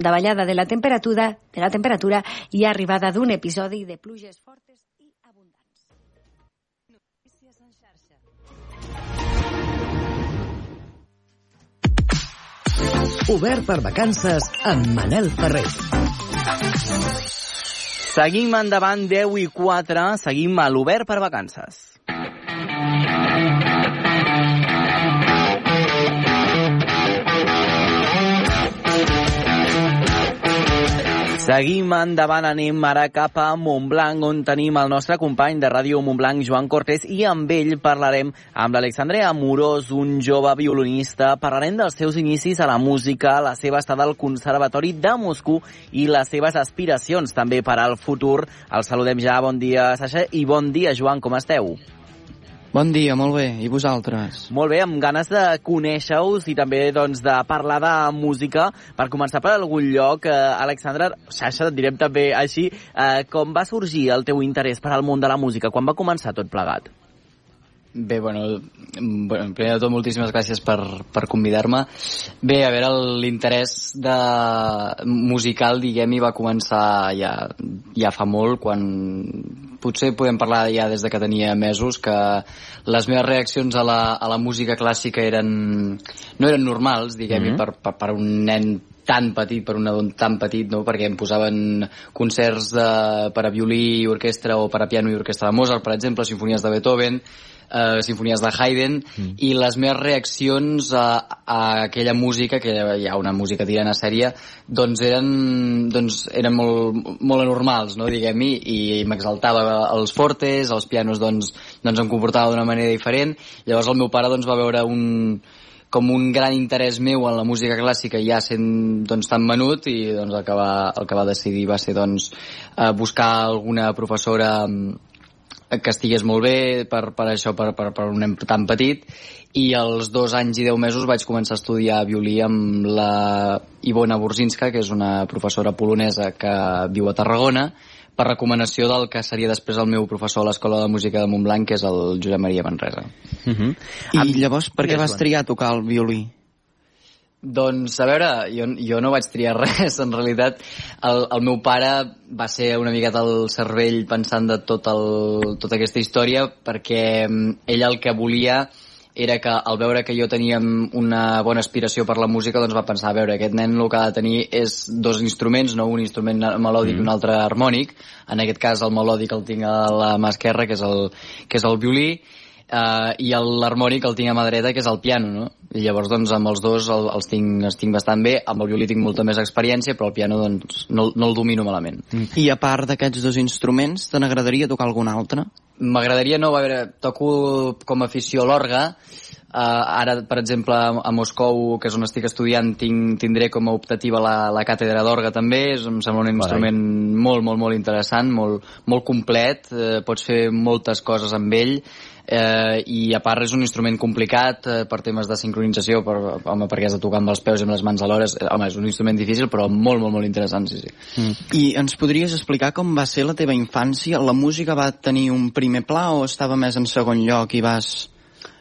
davallada de la temperatura, de la temperatura i arribada d'un episodi de pluges fortes i abundants. Notícies en xarxa. Obert per vacances amb Manel Ferrer. Seguim endavant 10 i 4, seguim a l'Obert per vacances. Seguim endavant, anem ara cap a Montblanc, on tenim el nostre company de Ràdio Montblanc, Joan Cortés, i amb ell parlarem amb l'Alexandre Amorós, un jove violinista. Parlarem dels seus inicis a la música, la seva estada al Conservatori de Moscou i les seves aspiracions també per al futur. El saludem ja, bon dia, Sasha, i bon dia, Joan, com esteu? Bon dia, molt bé. I vosaltres? Molt bé, amb ganes de conèixer-vos i també doncs, de parlar de música. Per començar per algun lloc, eh, Alexandre, Xaixa, et direm també així, eh, com va sorgir el teu interès per al món de la música? Quan va començar tot plegat? Bé, bueno, bueno, primer de tot, moltíssimes gràcies per, per convidar-me. Bé, a veure, l'interès de musical, diguem-hi, va començar ja, ja fa molt, quan potser podem parlar ja des de que tenia mesos, que les meves reaccions a la, a la música clàssica eren, no eren normals, diguem-hi, mm -hmm. per, per, per un nen tan petit, per un adon tan petit, no? perquè em posaven concerts de, per a violí i orquestra o per a piano i orquestra de Mozart, per exemple, sinfonies de Beethoven, eh, sinfonies de Haydn mm. i les meves reaccions a, a aquella música, que hi ha una música tirant a sèrie, doncs eren, doncs eren molt, molt anormals, no, diguem-hi, i m'exaltava els fortes, els pianos doncs, doncs em comportava d'una manera diferent. Llavors el meu pare doncs, va veure un, com un gran interès meu en la música clàssica ja sent doncs, tan menut i doncs, el, que va, el que va decidir va ser doncs, eh, buscar alguna professora que estigués molt bé per, per això, per, per, per un nen tan petit i als dos anys i deu mesos vaig començar a estudiar violí amb la Ivona Burzinska, que és una professora polonesa que viu a Tarragona, per recomanació del que seria després el meu professor a l'Escola de Música de Montblanc, que és el Josep Maria Manresa. Uh -huh. I llavors, per què vas triar tocar el violí? Doncs, a veure, jo, jo no vaig triar res, en realitat el, el meu pare va ser una miqueta al cervell pensant de tot el, tota aquesta història perquè mm, ell el que volia era que al veure que jo tenia una bona aspiració per la música doncs va pensar, a veure, aquest nen el que ha de tenir és dos instruments, no un instrument melòdic mm. i un altre harmònic, en aquest cas el melòdic el tinc a la mà esquerra que és el, que és el violí uh, i l'harmònic el tinc a mà dreta, que és el piano, no? I llavors, doncs, amb els dos el, els, tinc, els tinc bastant bé, amb el violí tinc molta més experiència, però el piano, doncs, no, no el domino malament. Mm. I a part d'aquests dos instruments, te n'agradaria tocar algun altre? M'agradaria, no, a veure, toco com a afició l'orga, Uh, ara, per exemple, a Moscou, que és on estic estudiant, tinc, tindré com a optativa la, la càtedra d'orga també. És, em sembla un Carai. instrument molt, molt, molt interessant, molt, molt complet. Uh, pots fer moltes coses amb ell eh, i a part és un instrument complicat eh, per temes de sincronització, per, home, perquè has de tocar amb els peus i amb les mans alhora, és, home, és un instrument difícil però molt, molt, molt interessant, sí, sí. Mm. I ens podries explicar com va ser la teva infància? La música va tenir un primer pla o estava més en segon lloc i vas...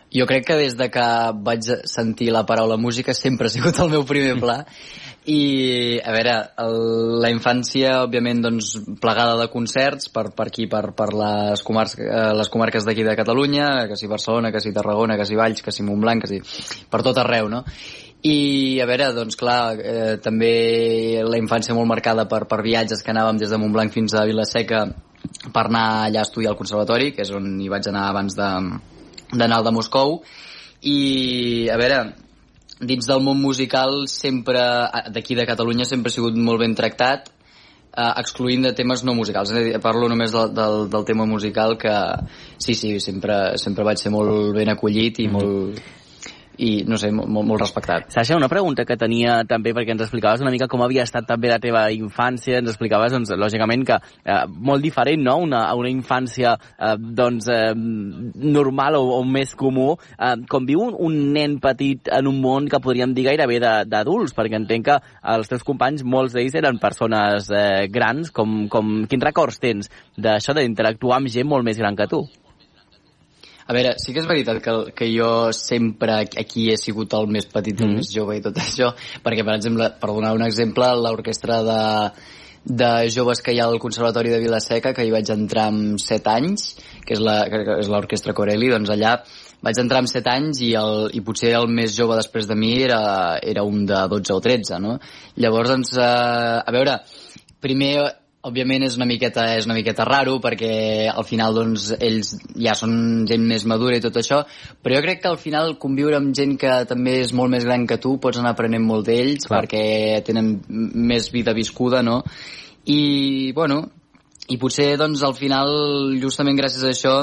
Jo crec que des de que vaig sentir la paraula música sempre ha sigut el meu primer pla i a veure, el, la infància òbviament doncs plegada de concerts per, per aquí, per, per les, comar eh, les comarques d'aquí de Catalunya que si Barcelona, que si Tarragona, que si Valls que si Montblanc, que si per tot arreu no? i a veure, doncs clar eh, també la infància molt marcada per, per viatges que anàvem des de Montblanc fins a Vilaseca per anar allà a estudiar al conservatori que és on hi vaig anar abans d'anar al de Moscou i a veure, dins del món musical sempre, d'aquí de Catalunya, sempre ha sigut molt ben tractat, eh, excluint de temes no musicals. Parlo només del, del, del tema musical que sí, sí, sempre, sempre vaig ser molt ben acollit i mm -hmm. molt i, no sé, molt, molt respectat. Sasha, una pregunta que tenia també, perquè ens explicaves una mica com havia estat també la teva infància, ens explicaves, doncs, lògicament, que eh, molt diferent, no?, una, una infància, eh, doncs, eh, normal o, o més comú. Eh, com viu un, un nen petit en un món que podríem dir gairebé d'adults, perquè entenc que els teus companys, molts d'ells eren persones eh, grans, com, com, quins records tens d'això d'interactuar amb gent molt més gran que tu? A veure, sí que és veritat que, que jo sempre aquí he sigut el més petit i el Mm. més jove i tot això, perquè, per exemple, per donar un exemple, l'orquestra de, de joves que hi ha al Conservatori de Vilaseca, que hi vaig entrar amb 7 anys, que és la- que és l'orquestra Corelli, doncs allà vaig entrar amb 7 anys i, el, i potser el més jove després de mi era, era un de 12 o 13, no? Llavors, doncs, eh, a veure, primer òbviament és una miqueta és una miqueta raro perquè al final doncs ells ja són gent més madura i tot això però jo crec que al final conviure amb gent que també és molt més gran que tu pots anar aprenent molt d'ells perquè tenen més vida viscuda no? i bueno i potser doncs al final justament gràcies a això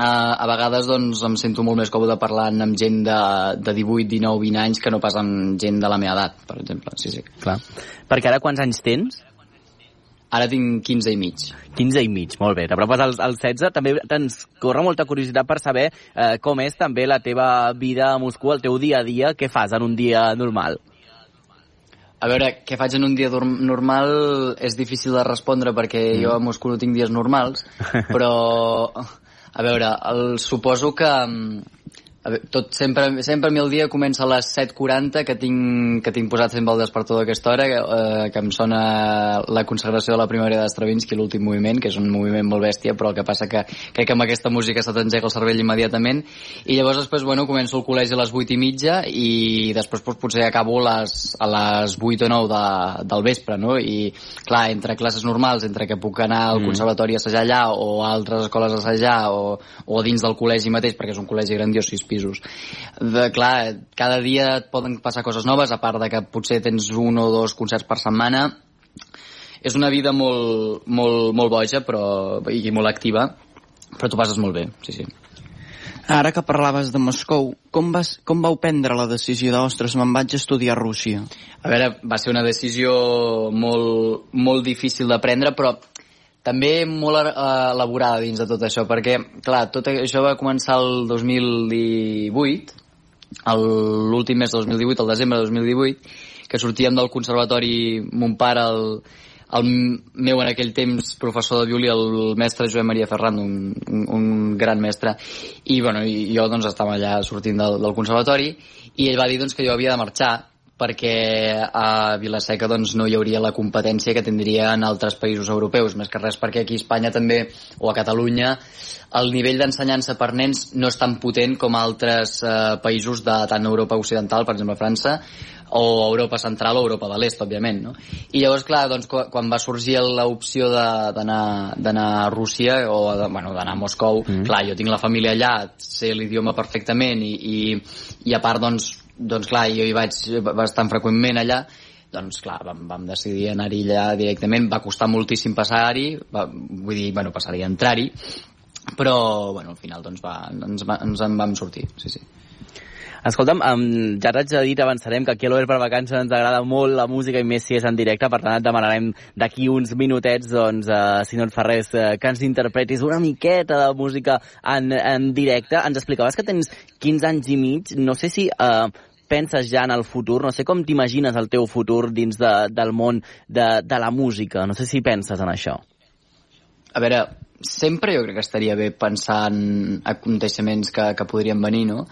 Uh, a vegades doncs, em sento molt més còmode parlant amb gent de, de 18, 19, 20 anys que no pas amb gent de la meva edat, per exemple. Sí, sí. Clar. Perquè ara quants anys tens? Ara tinc 15 i mig. 15 i mig, molt bé. T'apropes als, als 16. També ens corre molta curiositat per saber eh, com és també la teva vida a Moscou, el teu dia a dia, què fas en un dia normal. A veure, què faig en un dia normal és difícil de respondre perquè mm. jo a Moscou no tinc dies normals, però, a veure, el, suposo que a veure, tot sempre, sempre el meu dia comença a les 7.40 que tinc, que tinc posat sempre el despertador a aquesta hora, que, eh, que em sona la consagració de la primavera d'Estravinsky, l'últim moviment, que és un moviment molt bèstia, però el que passa que crec que amb aquesta música se t'engega el cervell immediatament, i llavors després, bueno, començo el col·legi a les 8 i mitja i després doncs, potser acabo a les, a les 8 o 9 de, del vespre, no? I, clar, entre classes normals, entre que puc anar al Mm. conservatori a assajar allà o a altres escoles a assajar o, o dins del col·legi mateix, perquè és un col·legi grandiós, pisos. De, clar, cada dia et poden passar coses noves, a part de que potser tens un o dos concerts per setmana. És una vida molt, molt, molt boja però, i molt activa, però tu passes molt bé, sí, sí. Ara que parlaves de Moscou, com, vas, com vau prendre la decisió de, ostres, me'n vaig a estudiar a Rússia? A veure, va ser una decisió molt, molt difícil de prendre, però també molt eh, elaborada dins de tot això, perquè, clar, tot això va començar el 2018, el- l'últim mes de 2018, el desembre de 2018, que sortíem del conservatori mon pare, el, el meu en aquell temps professor de violí, el mestre Joan Maria Ferran, un, un, un gran mestre, i, bueno, i jo doncs, estava allà sortint del, del conservatori, i ell va dir doncs, que jo havia de marxar, perquè a Vilaseca doncs, no hi hauria la competència que tindria en altres països europeus, més que res perquè aquí a Espanya també, o a Catalunya, el nivell d'ensenyança per nens no és tan potent com a altres eh, països de tant Europa Occidental, per exemple França, o Europa Central o Europa de l'Est, òbviament, no? I llavors, clar, doncs, quan, va sorgir l'opció d'anar d'anar a Rússia o de, bueno, d'anar a Moscou, mm. clar, jo tinc la família allà, sé l'idioma perfectament i, i, i a part, doncs, doncs clar, jo hi vaig bastant freqüentment allà, doncs clar, vam, vam decidir anar-hi allà directament, va costar moltíssim passar-hi, vull dir, bueno, passar-hi, entrar-hi, però, bueno, al final doncs va, ens, va, ens en vam sortir, sí, sí. Escolta'm, um, ja t'haig de dir, avançarem que aquí a per Vacances ens agrada molt la música i més si és en directe, per tant et demanarem d'aquí uns minutets, doncs, uh, si no et fa res, uh, que ens interpretis una miqueta de música en, en directe. Ens explicaves que tens 15 anys i mig, no sé si uh, penses ja en el futur, no sé com t'imagines el teu futur dins de, del món de, de la música, no sé si penses en això. A veure, sempre jo crec que estaria bé pensar en aconteixements que, que podrien venir, no?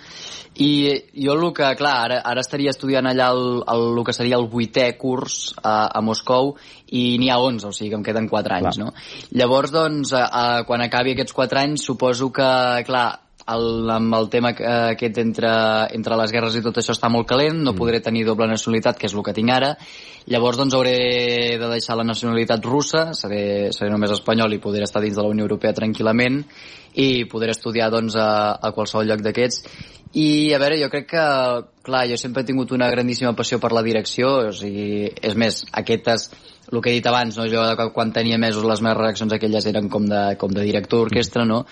I jo el que, clar, ara, ara estaria estudiant allà el, el, el que seria el vuitè curs a, a Moscou i n'hi ha 11, o sigui que em queden 4 anys, Clar. no? Llavors, doncs, a, a, quan acabi aquests 4 anys, suposo que, clar, el, amb el tema que- aquest entre, entre les guerres i tot això està molt calent, no podré tenir doble nacionalitat, que és el que tinc ara, llavors doncs hauré de deixar la nacionalitat russa, seré, seré només espanyol i podré estar dins de la Unió Europea tranquil·lament i podré estudiar doncs a, a qualsevol lloc d'aquests i a veure, jo crec que clar, jo sempre he tingut una grandíssima passió per la direcció, o sigui, és més, aquestes el que he dit abans, no? jo quan tenia mesos les meves reaccions aquelles eren com de, com de director d'orquestra, no?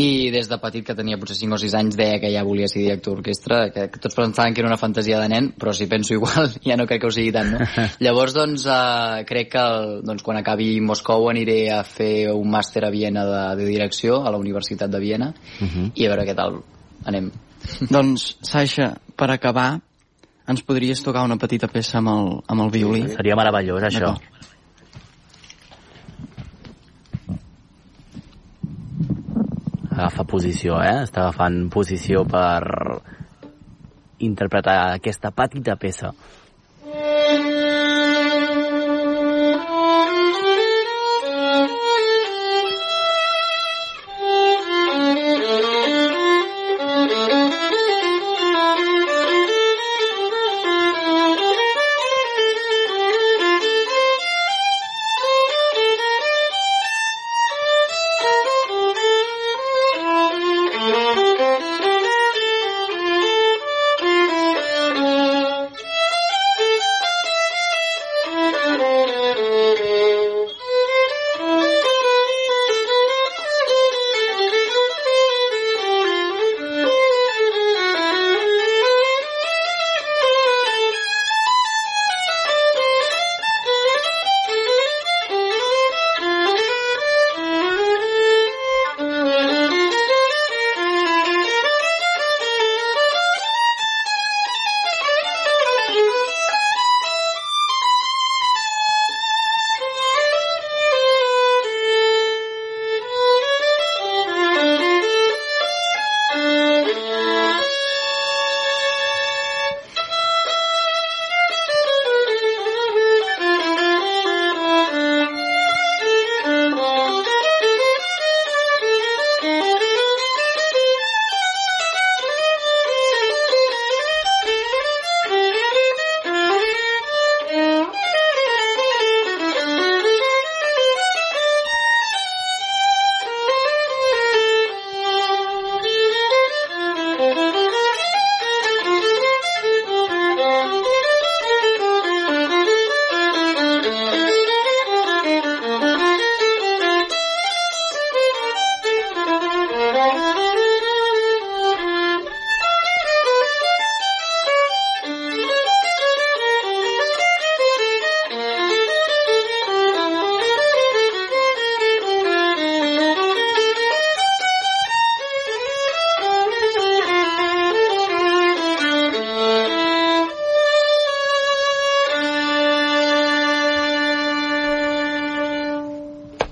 I des de petit, que tenia potser 5 o 6 anys, deia que ja volia ser director d'orquestra, que, que tots pensaven que era una fantasia de nen, però si penso igual, ja no crec que ho sigui tant, no? Llavors, doncs, eh, crec que doncs, quan acabi Moscou aniré a fer un màster a Viena de, de direcció, a la Universitat de Viena, i a veure què tal anem. Doncs, Sasha, per acabar, ens podries tocar una petita peça amb el, amb el violí? Seria meravellós, això. Agafa posició, eh? Està agafant posició per interpretar aquesta petita peça.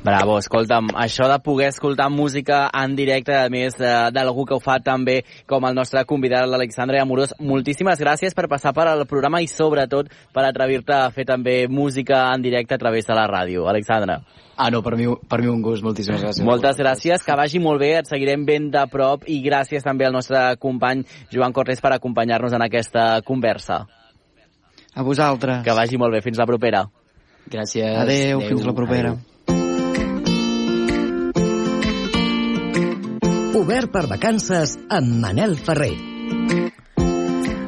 Bravo, escolta'm, això de poder escoltar música en directe, a més eh, d'algú que ho fa també com el nostre convidat, l'Alexandre Amorós, moltíssimes gràcies per passar per al programa i sobretot per atrevir-te a fer també música en directe a través de la ràdio. Alexandre. Ah, no, per mi, per mi un gust, moltíssimes gràcies. Moltes gràcies, que vagi molt bé, et seguirem ben de prop i gràcies també al nostre company Joan Cortés per acompanyar-nos en aquesta conversa. A vosaltres. Que vagi molt bé, fins la propera. Gràcies. Adeu, Adeu. fins la propera. Adeu. Obert per vacances amb Manel Ferrer.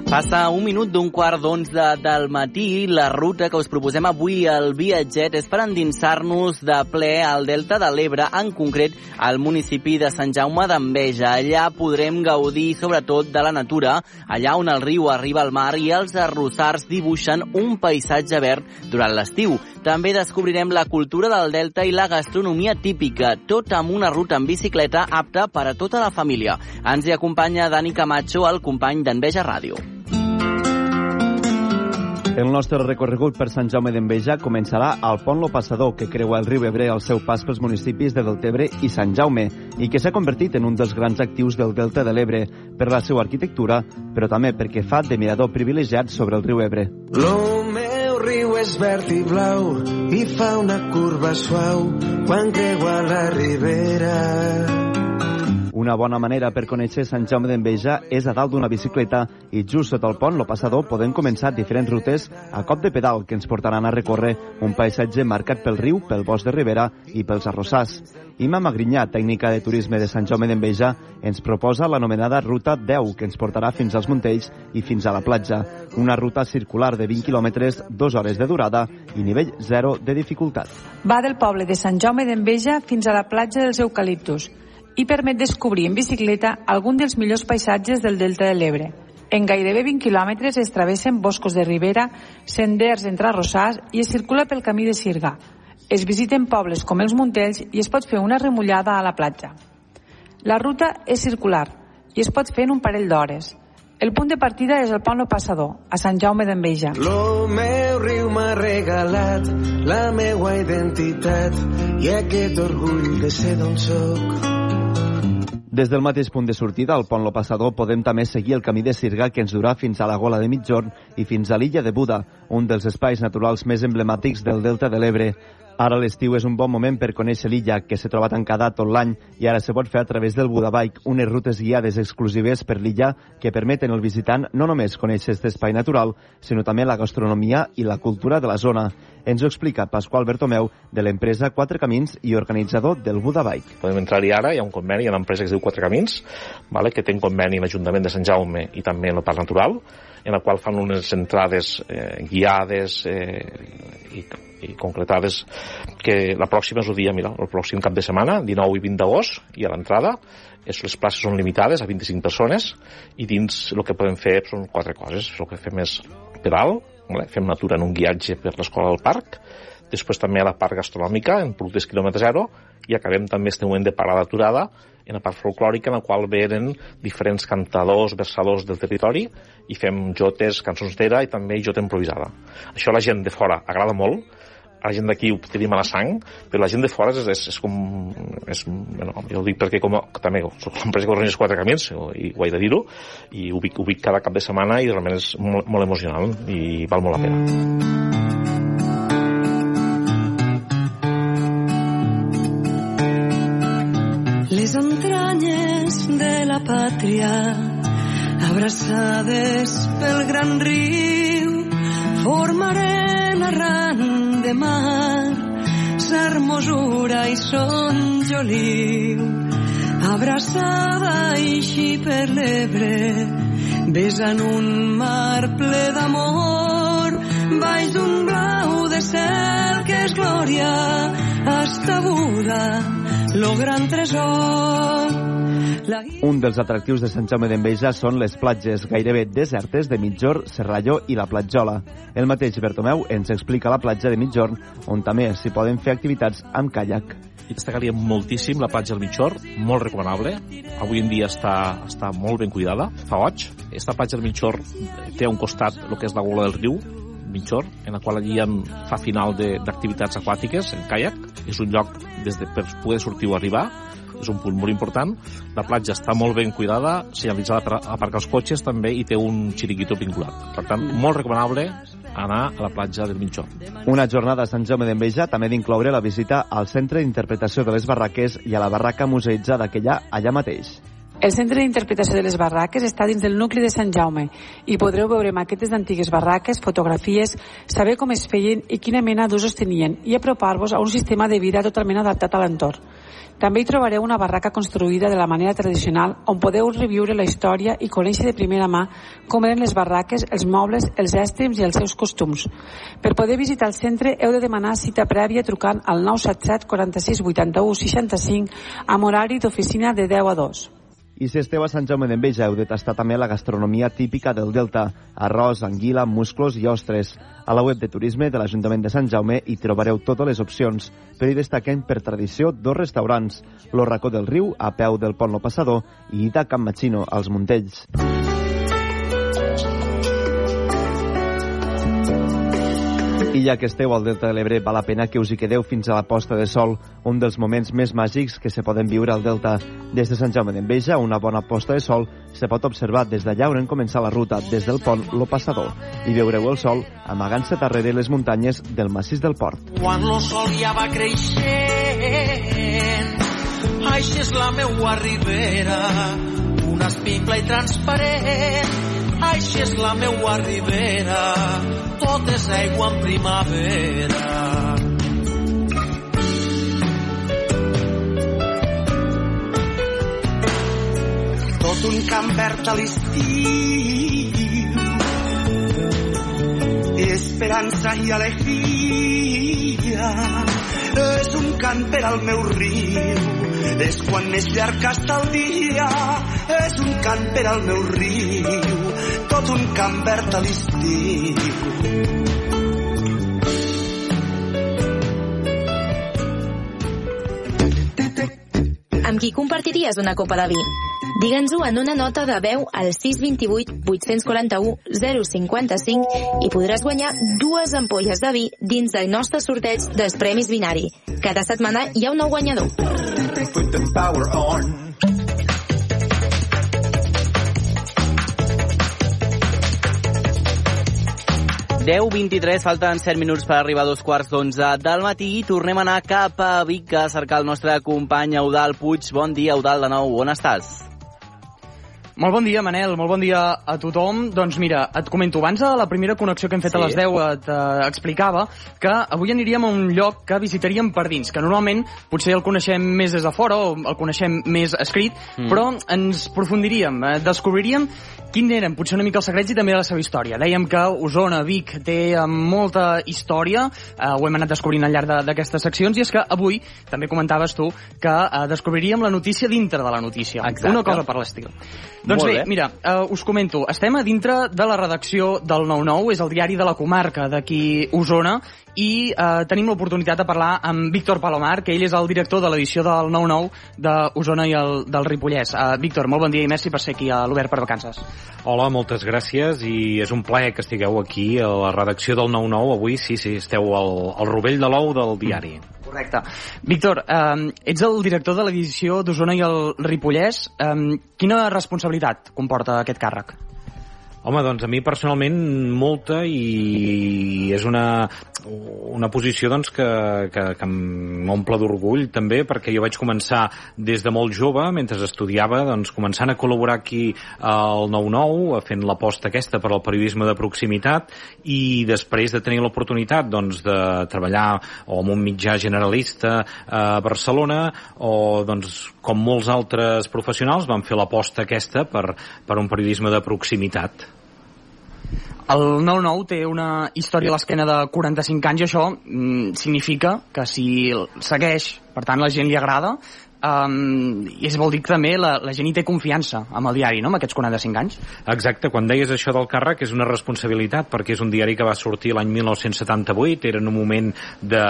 Passa un minut d'un quart d'onze del matí. La ruta que us proposem avui al viatget és per endinsar-nos de ple al Delta de l'Ebre, en concret al municipi de Sant Jaume d'Enveja. Allà podrem gaudir sobretot de la natura, allà on el riu arriba al mar i els arrossars dibuixen un paisatge verd durant l'estiu. També descobrirem la cultura del Delta i la gastronomia típica, tot amb una ruta en bicicleta apta per a tota la família. Ens hi acompanya Dani Camacho, el company d'Enveja Ràdio. El nostre recorregut per Sant Jaume d'Enveja començarà al pont Lo Passador, que creua el riu Ebre al seu pas pels municipis de Deltebre i Sant Jaume, i que s'ha convertit en un dels grans actius del Delta de l'Ebre per la seva arquitectura, però també perquè fa de mirador privilegiat sobre el riu Ebre. Lo meu riu és verd i blau i fa una curva suau quan creua la ribera. Una bona manera per conèixer Sant Jaume d'Enveja és a dalt d'una bicicleta i just sota el pont, lo passador, podem començar diferents rutes a cop de pedal que ens portaran a recórrer un paisatge marcat pel riu, pel bosc de Ribera i pels arrossars. Ima Magrinyà, tècnica de turisme de Sant Jaume d'Enveja, ens proposa l'anomenada Ruta 10, que ens portarà fins als Montells i fins a la platja. Una ruta circular de 20 quilòmetres, 2 hores de durada i nivell 0 de dificultat. Va del poble de Sant Jaume d'Enveja fins a la platja dels Eucaliptus i permet descobrir en bicicleta algun dels millors paisatges del Delta de l'Ebre. En gairebé 20 quilòmetres es travessen boscos de ribera, senders entre arrossars i es circula pel camí de Sirga. Es visiten pobles com els Montells i es pot fer una remullada a la platja. La ruta és circular i es pot fer en un parell d'hores. El punt de partida és el Pont Passador, a Sant Jaume d'Enveja. Lo meu riu m'ha regalat la meua identitat i aquest orgull de ser d'on soc. Des del mateix punt de sortida, al pont Lo Passador, podem també seguir el camí de Sirga que ens durà fins a la Gola de Mitjorn i fins a l'illa de Buda, un dels espais naturals més emblemàtics del Delta de l'Ebre. Ara l'estiu és un bon moment per conèixer l'illa, que se troba tancada tot l'any i ara se pot fer a través del Budabike, unes rutes guiades exclusives per l'illa que permeten al visitant no només conèixer aquest espai natural, sinó també la gastronomia i la cultura de la zona. Ens ho explica Pasqual Bertomeu, de l'empresa Quatre Camins i organitzador del Budabike. Podem entrar-hi ara, hi ha un conveni, hi ha una empresa que es diu Quatre Camins, vale, que té un conveni amb l'Ajuntament de Sant Jaume i també en el Parc Natural, en la qual fan unes entrades eh, guiades eh, i i concretades que la pròxima és el dia, mira, el pròxim cap de setmana, 19 i 20 d'agost, i a l'entrada les places són limitades a 25 persones i dins el que podem fer són quatre coses. El que fem és pedal, fem natura en un guiatge per l'escola del parc, després també a la part gastronòmica, en productes quilòmetre zero, i acabem també este moment de parada aturada en la part folclòrica en la qual venen diferents cantadors, versadors del territori i fem jotes, cançons d'era i també jota improvisada. Això a la gent de fora agrada molt, la gent d'aquí ho tenim a la sang, però la gent de fora és, és, és com... És, bueno, jo ho dic perquè com a, també soc l'empresa que organitza quatre camins, i ho he de dir-ho, i ho vic, ho vic cada cap de setmana i realment és molt, molt emocional i val molt la pena. Les entranyes de la pàtria abraçades pel gran riu formaren arran de mar, s'hermosura i son joliu. Abraçada així per l'Ebre, besant un mar ple d'amor, baix d'un blau de cel que és glòria, estabuda, lo gran tresor un dels atractius de Sant Jaume d'Enveja són les platges gairebé desertes de Mitjorn, Serralló i la Platjola. El mateix Bertomeu ens explica la platja de Mitjorn, on també s'hi poden fer activitats amb caiac. I destacaria moltíssim la platja del Mitjorn, molt recomanable. Avui en dia està, està molt ben cuidada, fa goig. Esta platja del Mitjorn té un costat el que és la gola del riu, Mitjorn, en la qual allí ha fa final d'activitats aquàtiques en caiac. És un lloc des de, per poder sortir o arribar és un punt molt important. La platja està molt ben cuidada, senyalitzada per aparcar els cotxes també i té un xiriquito vinculat. Per tant, molt recomanable anar a la platja del Minxor. Una jornada a Sant Jaume d'Enveja també d'incloure la visita al Centre d'Interpretació de les Barraques i a la barraca museïtzada que hi ha allà mateix. El centre d'interpretació de les barraques està dins del nucli de Sant Jaume i podreu veure maquetes d'antigues barraques, fotografies, saber com es feien i quina mena d'usos tenien i apropar-vos a un sistema de vida totalment adaptat a l'entorn. També hi trobareu una barraca construïda de la manera tradicional on podeu reviure la història i conèixer de primera mà com eren les barraques, els mobles, els èstrims i els seus costums. Per poder visitar el centre heu de demanar cita prèvia trucant al 977 46 81 65 amb horari d'oficina de 10 a 2. I si esteu a Sant Jaume d'Enveja heu de tastar també la gastronomia típica del Delta, arròs, anguila, musclos i ostres. A la web de turisme de l'Ajuntament de Sant Jaume hi trobareu totes les opcions, però hi destaquen per tradició dos restaurants, Lo Racó del Riu, a peu del Pont Lo Passador, i Ida Can Machino, als Montells. I ja que esteu al Delta de l'Ebre, val la pena que us hi quedeu fins a la posta de sol, un dels moments més màgics que se poden viure al Delta. Des de Sant Jaume d'Enveja, una bona posta de sol se pot observar des d'allà on comença la ruta, des del pont Lo Passador, i veureu el sol amagant-se darrere les muntanyes del massís del port. Quan el sol ja va creixent, això és la meua ribera, una espingla i transparent, això és la meua ribera, tot és aigua en primavera. Tot un camp verd a l'estiu, esperança i alegria, és un cant per al meu riu, és quan més llarg està el dia, és un cant per al meu riu, tot un camp verd a l'estiu. Amb qui compartiries una copa de vi? Digue'ns-ho en una nota de veu al 628 841 055 i podràs guanyar dues ampolles de vi dins del nostre sorteig dels Premis Binari. Cada setmana hi ha un nou guanyador. 10.23, falten 7 minuts per arribar a dos quarts d'onze del matí i tornem a anar cap a Vic a cercar el nostre company Eudal Puig. Bon dia, Eudal, de nou. On estàs? Molt bon dia, Manel, molt bon dia a tothom. Doncs mira, et comento, abans de la primera connexió que hem fet sí. a les 10 et uh, explicava que avui aniríem a un lloc que visitaríem per dins, que normalment potser el coneixem més des de fora o el coneixem més escrit, mm. però ens profundiríem, eh, descobriríem quin eren potser una mica els secrets i també la seva història. Dèiem que Osona, Vic, té eh, molta història, eh, ho hem anat descobrint al llarg d'aquestes seccions, i és que avui, també comentaves tu, que eh, descobriríem la notícia dintre de la notícia. Exacte. Una cosa per l'estil. Doncs bé, mira, uh, us comento. Estem a dintre de la redacció del 9-9, és el diari de la comarca d'aquí Osona, i uh, tenim l'oportunitat de parlar amb Víctor Palomar, que ell és el director de l'edició del 9-9 d'Osona i el, del Ripollès. Uh, Víctor, molt bon dia i merci per ser aquí a l'Obert per Vacances. Hola, moltes gràcies i és un plaer que estigueu aquí a la redacció del 9-9. Avui sí, sí, esteu al, al rovell de l'ou del diari. Mm. Correcte. Víctor, eh, ets el director de l'edició d'Osona i el Ripollès. Eh, quina responsabilitat comporta aquest càrrec? Home, doncs a mi personalment molta i és una, una posició doncs, que, que, que m'omple d'orgull també perquè jo vaig començar des de molt jove, mentre estudiava, doncs, començant a col·laborar aquí al 9-9, fent l'aposta aquesta per al periodisme de proximitat i després de tenir l'oportunitat doncs, de treballar o en un mitjà generalista a Barcelona o doncs, com molts altres professionals van fer l'aposta aquesta per, per un periodisme de proximitat. El 9-9 té una història a l'esquena de 45 anys i això mm, significa que si segueix, per tant la gent li agrada, Um, I es vol dir que també la, la gent hi té confiança amb el diari, no?, amb aquests 45 anys. Exacte, quan deies això del càrrec és una responsabilitat, perquè és un diari que va sortir l'any 1978, era en un moment de,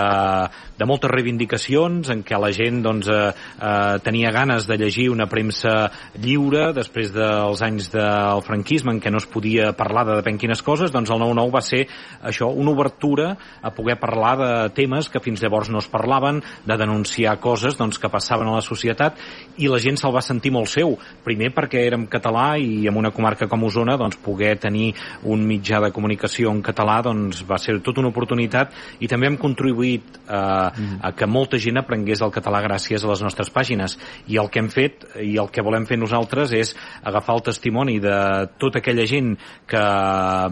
de moltes reivindicacions, en què la gent doncs, eh, eh, tenia ganes de llegir una premsa lliure, després dels anys del franquisme, en què no es podia parlar de depèn quines coses, doncs el 9-9 va ser això, una obertura a poder parlar de temes que fins llavors no es parlaven, de denunciar coses doncs, que passaven a la societat i la gent se'l va sentir molt seu. Primer perquè érem català i en una comarca com Osona doncs, poder tenir un mitjà de comunicació en català doncs, va ser tota una oportunitat i també hem contribuït eh, mm. a que molta gent aprengués el català gràcies a les nostres pàgines. I el que hem fet i el que volem fer nosaltres és agafar el testimoni de tota aquella gent que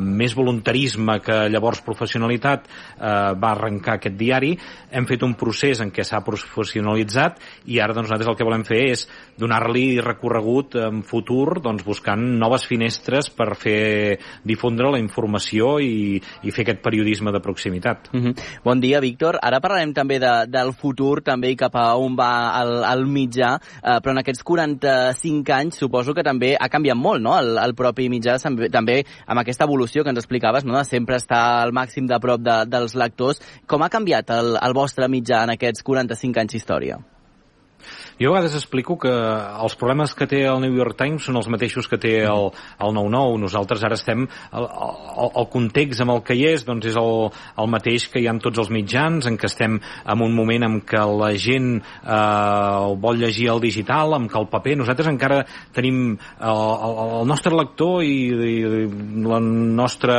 més voluntarisme que llavors professionalitat eh, va arrencar aquest diari. Hem fet un procés en què s'ha professionalitzat i ara doncs, nosaltres el que volem fer és donar-li recorregut en futur doncs, buscant noves finestres per fer difondre la informació i, i fer aquest periodisme de proximitat. Mm -hmm. Bon dia, Víctor. Ara parlarem també de, del futur també i cap a on va el, el mitjà, eh, però en aquests 45 anys suposo que també ha canviat molt no? el, el propi mitjà, també amb aquesta evolució que ens explicaves, no? de sempre estar al màxim de prop de, dels lectors. Com ha canviat el, el vostre mitjà en aquests 45 anys d'història? Jo a vegades explico que els problemes que té el New York Times són els mateixos que té el, el 9-9. Nosaltres ara estem... El, el, el context amb el que hi és doncs és el, el mateix que hi ha en tots els mitjans, en què estem en un moment en què la gent eh, vol llegir el digital, amb que el paper... Nosaltres encara tenim el, el, el nostre lector i, i la nostra,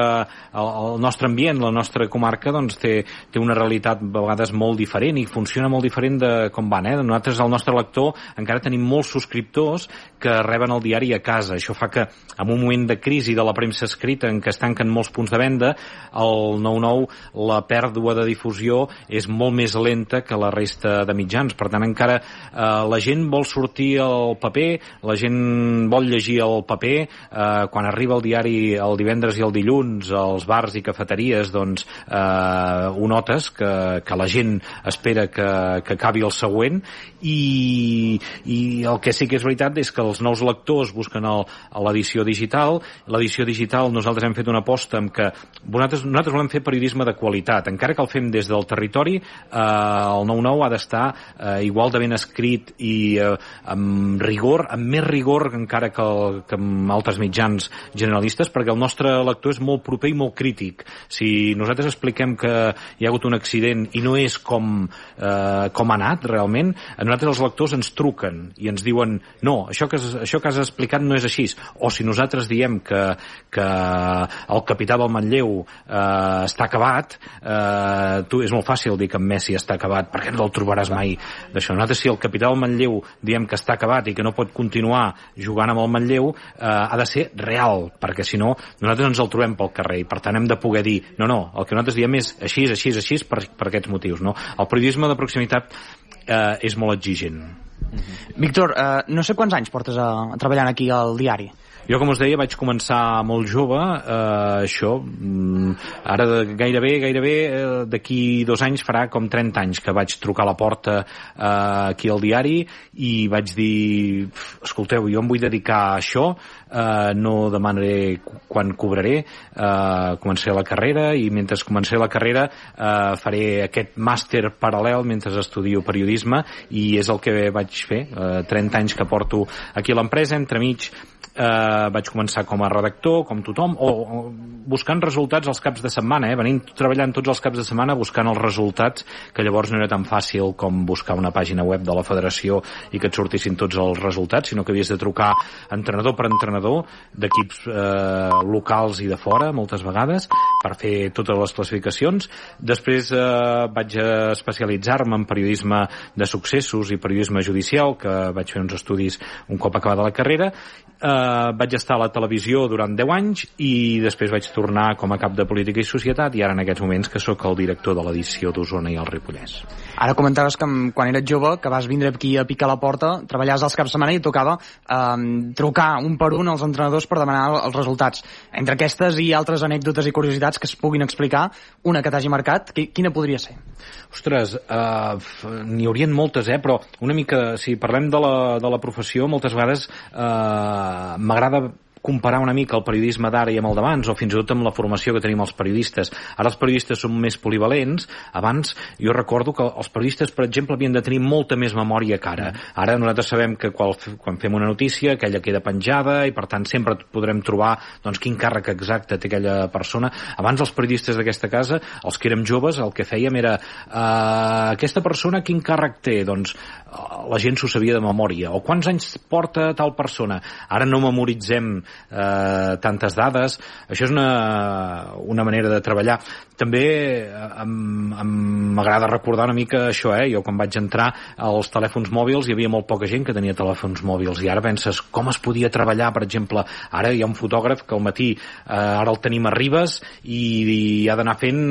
el, el nostre ambient, la nostra comarca, doncs té, té una realitat a vegades molt diferent i funciona molt diferent de com van. Eh? Nosaltres, el nostre lector lector encara tenim molts subscriptors que reben el diari a casa. Això fa que en un moment de crisi de la premsa escrita en què es tanquen molts punts de venda, el 9-9 la pèrdua de difusió és molt més lenta que la resta de mitjans. Per tant, encara eh, la gent vol sortir al paper, la gent vol llegir el paper, eh, quan arriba el diari el divendres i el dilluns als bars i cafeteries, doncs eh, ho notes que, que la gent espera que, que acabi el següent i, i el que sí que és veritat és que els nous lectors busquen l'edició digital. L'edició digital nosaltres hem fet una aposta en que nosaltres, nosaltres volem fer periodisme de qualitat. Encara que el fem des del territori, eh, el 9-9 ha d'estar eh, igual de ben escrit i eh, amb rigor, amb més rigor encara que, el, que amb altres mitjans generalistes, perquè el nostre lector és molt proper i molt crític. Si nosaltres expliquem que hi ha hagut un accident i no és com, eh, com ha anat realment, a nosaltres els lectors entrenadors ens truquen i ens diuen no, això que, això que has explicat no és així. O si nosaltres diem que, que el capità del Manlleu eh, està acabat, eh, tu és molt fàcil dir que en Messi està acabat, perquè no el trobaràs mai d'això. Nosaltres, si el capità del Manlleu diem que està acabat i que no pot continuar jugant amb el Manlleu, eh, ha de ser real, perquè si no, nosaltres ens el trobem pel carrer i per tant hem de poder dir, no, no, el que nosaltres diem és així, així, així, per, per aquests motius. No? El periodisme de proximitat eh, és molt exigent. Víctor, eh, no sé quants anys portes a, a treballant aquí al diari. Jo, com us deia, vaig començar molt jove, eh, això, mm, ara de, gairebé, gairebé eh, d'aquí dos anys farà com 30 anys que vaig trucar a la porta eh, aquí al diari i vaig dir, escolteu, jo em vull dedicar a això, eh, no demanaré quan cobraré, eh, començaré la carrera i mentre començaré la carrera eh, faré aquest màster paral·lel mentre estudio periodisme i és el que vaig fer, eh, 30 anys que porto aquí a l'empresa, entremig eh, vaig començar com a redactor, com tothom, o, o buscant resultats els caps de setmana, eh, venint treballant tots els caps de setmana buscant els resultats, que llavors no era tan fàcil com buscar una pàgina web de la federació i que et sortissin tots els resultats, sinó que havies de trucar entrenador per entrenador d'equips eh, locals i de fora, moltes vegades, per fer totes les classificacions. Després eh, vaig especialitzar-me en periodisme de successos i periodisme judicial, que vaig fer uns estudis un cop acabada la carrera, eh, vaig estar a la televisió durant 10 anys i després vaig tornar com a cap de política i societat i ara en aquests moments que sóc el director de l'edició d'Osona i el Ripollès. Ara comentaves que quan eres jove, que vas vindre aquí a picar la porta, treballaves els caps de setmana i tocava eh, trucar un per un als entrenadors per demanar els resultats. Entre aquestes i altres anècdotes i curiositats que es puguin explicar, una que t'hagi marcat, quina podria ser? Ostres, uh, n'hi haurien moltes, eh? però una mica, si parlem de la, de la professió, moltes vegades uh, m'agrada comparar una mica el periodisme d'ara i amb el d'abans, o fins i tot amb la formació que tenim els periodistes. Ara els periodistes són més polivalents, abans jo recordo que els periodistes, per exemple, havien de tenir molta més memòria que ara. Ara nosaltres sabem que quan, quan fem una notícia, aquella queda penjada i per tant sempre podrem trobar doncs, quin càrrec exacte té aquella persona. Abans els periodistes d'aquesta casa, els que érem joves, el que fèiem era uh, aquesta persona quin càrrec té? Doncs la gent s'ho sabia de memòria. O quants anys porta tal persona? Ara no memoritzem eh, tantes dades. Això és una, una manera de treballar. També eh, m'agrada recordar una mica això, eh? Jo quan vaig entrar als telèfons mòbils hi havia molt poca gent que tenia telèfons mòbils. I ara penses com es podia treballar, per exemple, ara hi ha un fotògraf que al matí eh, ara el tenim a Ribes i, i ha d'anar fent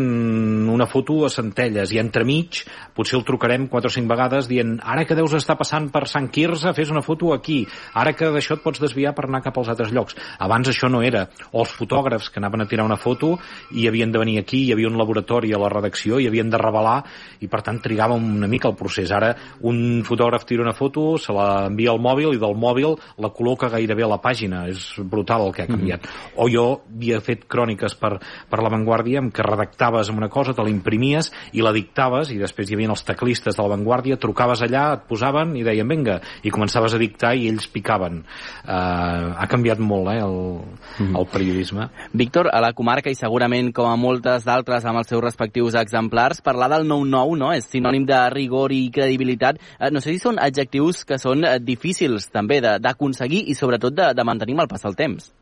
una foto a Centelles. I entremig potser el trucarem 4 o 5 vegades dient ara que deus estar passant per Sant Quirze fes una foto aquí, ara que d'això et pots desviar per anar cap als altres llocs. Abans això no era. O els fotògrafs que anaven a tirar una foto i havien de venir aquí, hi havia un laboratori a la redacció i havien de revelar i per tant trigava una mica el procés. Ara un fotògraf tira una foto, se la envia al mòbil i del mòbil la col·loca gairebé a la pàgina. És brutal el que ha canviat. Mm -hmm. O jo havia fet cròniques per, per La Vanguardia en què redactaves una cosa, te la imprimies i la dictaves i després hi havia els teclistes de La Vanguardia, trucaves allà, et posaven i deien vinga, i començaves a dictar i ells picaven. Uh, ha canviat molt, eh, el, mm. el periodisme. Víctor, a la comarca i segurament com a moltes d'altres amb els seus respectius exemplars, parlar del 9-9 no? és sinònim de rigor i credibilitat. Eh, no sé si són adjectius que són eh, difícils també d'aconseguir i sobretot de, de mantenir amb el pas del temps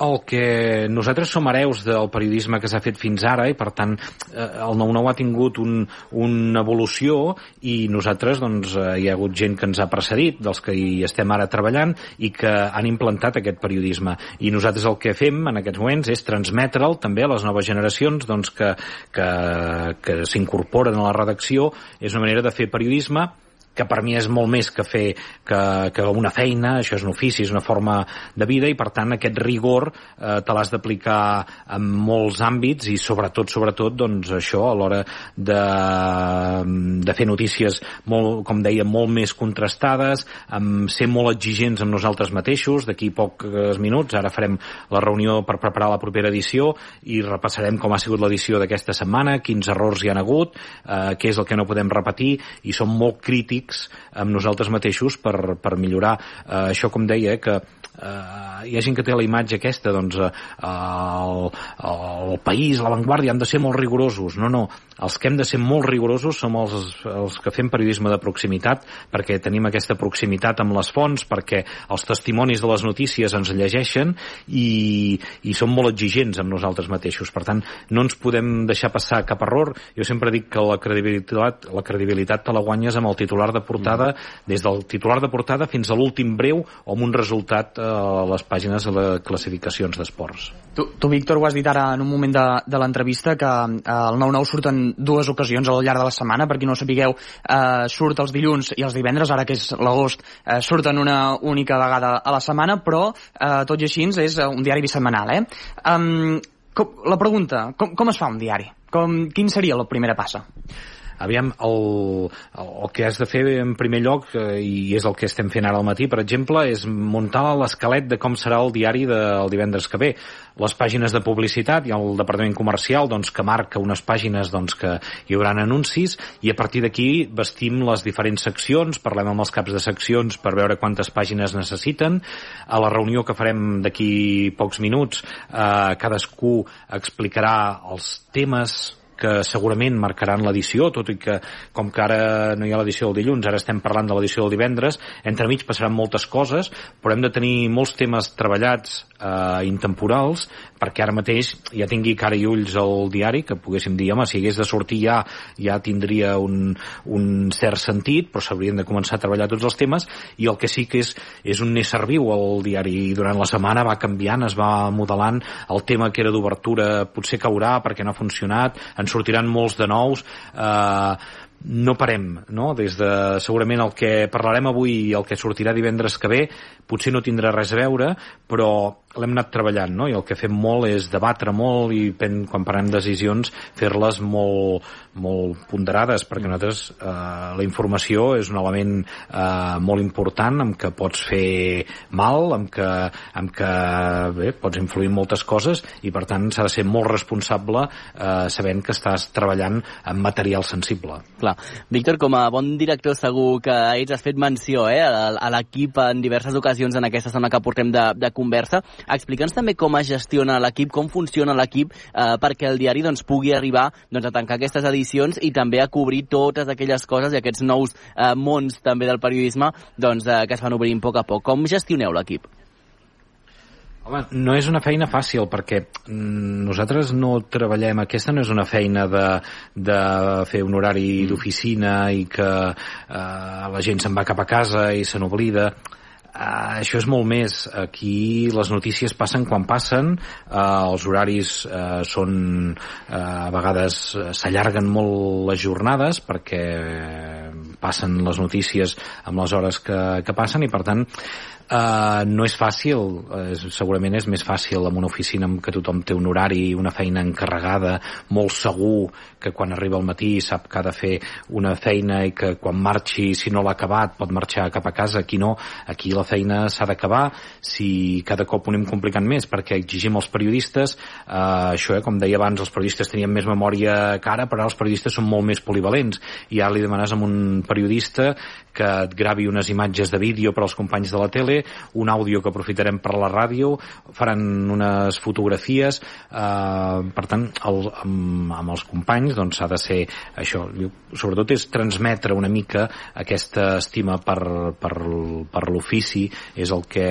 el que nosaltres som hereus del periodisme que s'ha fet fins ara i per tant eh, el 9-9 ha tingut un, una evolució i nosaltres doncs, eh, hi ha hagut gent que ens ha precedit dels que hi estem ara treballant i que han implantat aquest periodisme. I nosaltres el que fem en aquests moments és transmetre'l també a les noves generacions doncs, que, que, que s'incorporen a la redacció. És una manera de fer periodisme que per mi és molt més que fer que, que una feina, això és un ofici, és una forma de vida i per tant aquest rigor eh, te l'has d'aplicar en molts àmbits i sobretot, sobretot, doncs això a l'hora de, de fer notícies molt, com deia, molt més contrastades, amb ser molt exigents amb nosaltres mateixos, d'aquí pocs minuts, ara farem la reunió per preparar la propera edició i repassarem com ha sigut l'edició d'aquesta setmana, quins errors hi han hagut, eh, què és el que no podem repetir i som molt crítics crítics amb nosaltres mateixos per, per millorar. Eh, això, com deia, eh, que eh, hi ha gent que té la imatge aquesta, doncs eh, el, el país, l'avantguàrdia han de ser molt rigorosos. No, no, els que hem de ser molt rigorosos som els, els que fem periodisme de proximitat, perquè tenim aquesta proximitat amb les fonts, perquè els testimonis de les notícies ens llegeixen i, i som molt exigents amb nosaltres mateixos. Per tant, no ens podem deixar passar cap error. Jo sempre dic que la credibilitat, la credibilitat te la guanyes amb el titular de portada, des del titular de portada fins a l'últim breu o amb un resultat a les pàgines de les classificacions d'esports. Tu, tu, Víctor, ho has dit ara en un moment de, de l'entrevista, que eh, el 9-9 surt en dues ocasions al llarg de la setmana, per qui no ho sapigueu, eh, surt els dilluns i els divendres, ara que és l'agost, eh, surten una única vegada a la setmana, però eh, tot i així és un diari bisetmanal, eh? Um, com, la pregunta, com, com es fa un diari? Com, quin seria la primera passa? Aviam, el, el, que has de fer en primer lloc, eh, i és el que estem fent ara al matí, per exemple, és muntar l'esquelet de com serà el diari del divendres que ve. Les pàgines de publicitat i el departament comercial doncs, que marca unes pàgines doncs, que hi haurà anuncis i a partir d'aquí vestim les diferents seccions, parlem amb els caps de seccions per veure quantes pàgines necessiten. A la reunió que farem d'aquí pocs minuts eh, cadascú explicarà els temes que segurament marcaran l'edició, tot i que com que ara no hi ha l'edició del dilluns, ara estem parlant de l'edició del divendres, entremig passaran moltes coses, però hem de tenir molts temes treballats eh, intemporals perquè ara mateix ja tingui cara i ulls al diari, que poguéssim dir, home, si hagués de sortir ja, ja tindria un, un cert sentit, però s'haurien de començar a treballar tots els temes, i el que sí que és, és un ésser viu el diari, i durant la setmana va canviant, es va modelant, el tema que era d'obertura potser caurà perquè no ha funcionat, en sortiran molts de nous, eh, no parem, no? Des de segurament el que parlarem avui i el que sortirà divendres que ve potser no tindrà res a veure, però l'hem anat treballant, no? I el que fem molt és debatre molt i pen, quan parlem decisions fer-les molt, molt ponderades, perquè nosaltres eh, la informació és un element eh, molt important amb què pots fer mal, amb què, amb què bé, pots influir en moltes coses i per tant s'ha de ser molt responsable eh, sabent que estàs treballant amb material sensible. Clar. Víctor, com a bon director segur que ets has fet menció eh, a l'equip en diverses ocasions en aquesta zona que portem de, de conversa. Explica'ns també com es gestiona l'equip, com funciona l'equip eh, perquè el diari doncs, pugui arribar doncs, a tancar aquestes edicions i també a cobrir totes aquelles coses i aquests nous eh, mons també del periodisme doncs, eh, que es van obrint a poc a poc. Com gestioneu l'equip? Home, no és una feina fàcil perquè mm, nosaltres no treballem, aquesta no és una feina de, de fer un horari d'oficina i que eh, la gent se'n va cap a casa i se n'oblida. Uh, això és molt més. Aquí les notícies passen quan passen, uh, els horaris uh, són, uh, a vegades s'allarguen molt les jornades perquè passen les notícies amb les hores que, que passen i per tant Uh, no és fàcil, uh, segurament és més fàcil en una oficina en què tothom té un horari, una feina encarregada, molt segur que quan arriba al matí sap que ha de fer una feina i que quan marxi, si no l'ha acabat, pot marxar cap a casa, aquí no, aquí la feina s'ha d'acabar, si cada cop ho anem complicant més perquè exigim als periodistes, uh, això, eh, com deia abans, els periodistes tenien més memòria que ara, però els periodistes són molt més polivalents, i ara li demanes a un periodista que et gravi unes imatges de vídeo per als companys de la tele, un àudio que aprofitarem per la ràdio, faran unes fotografies, eh, per tant, el, amb, amb els companys doncs s'ha de ser això, sobretot és transmetre una mica aquesta estima per, per, per l'ofici, és el que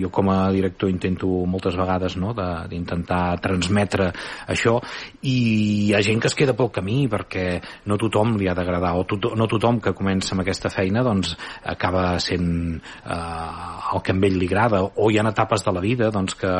jo com a director intento moltes vegades no? d'intentar transmetre això i hi ha gent que es queda pel camí perquè no tothom li ha d'agradar o to no tothom que comença amb aquesta feina doncs acaba sent eh, el que a ell li agrada o hi ha etapes de la vida doncs, que,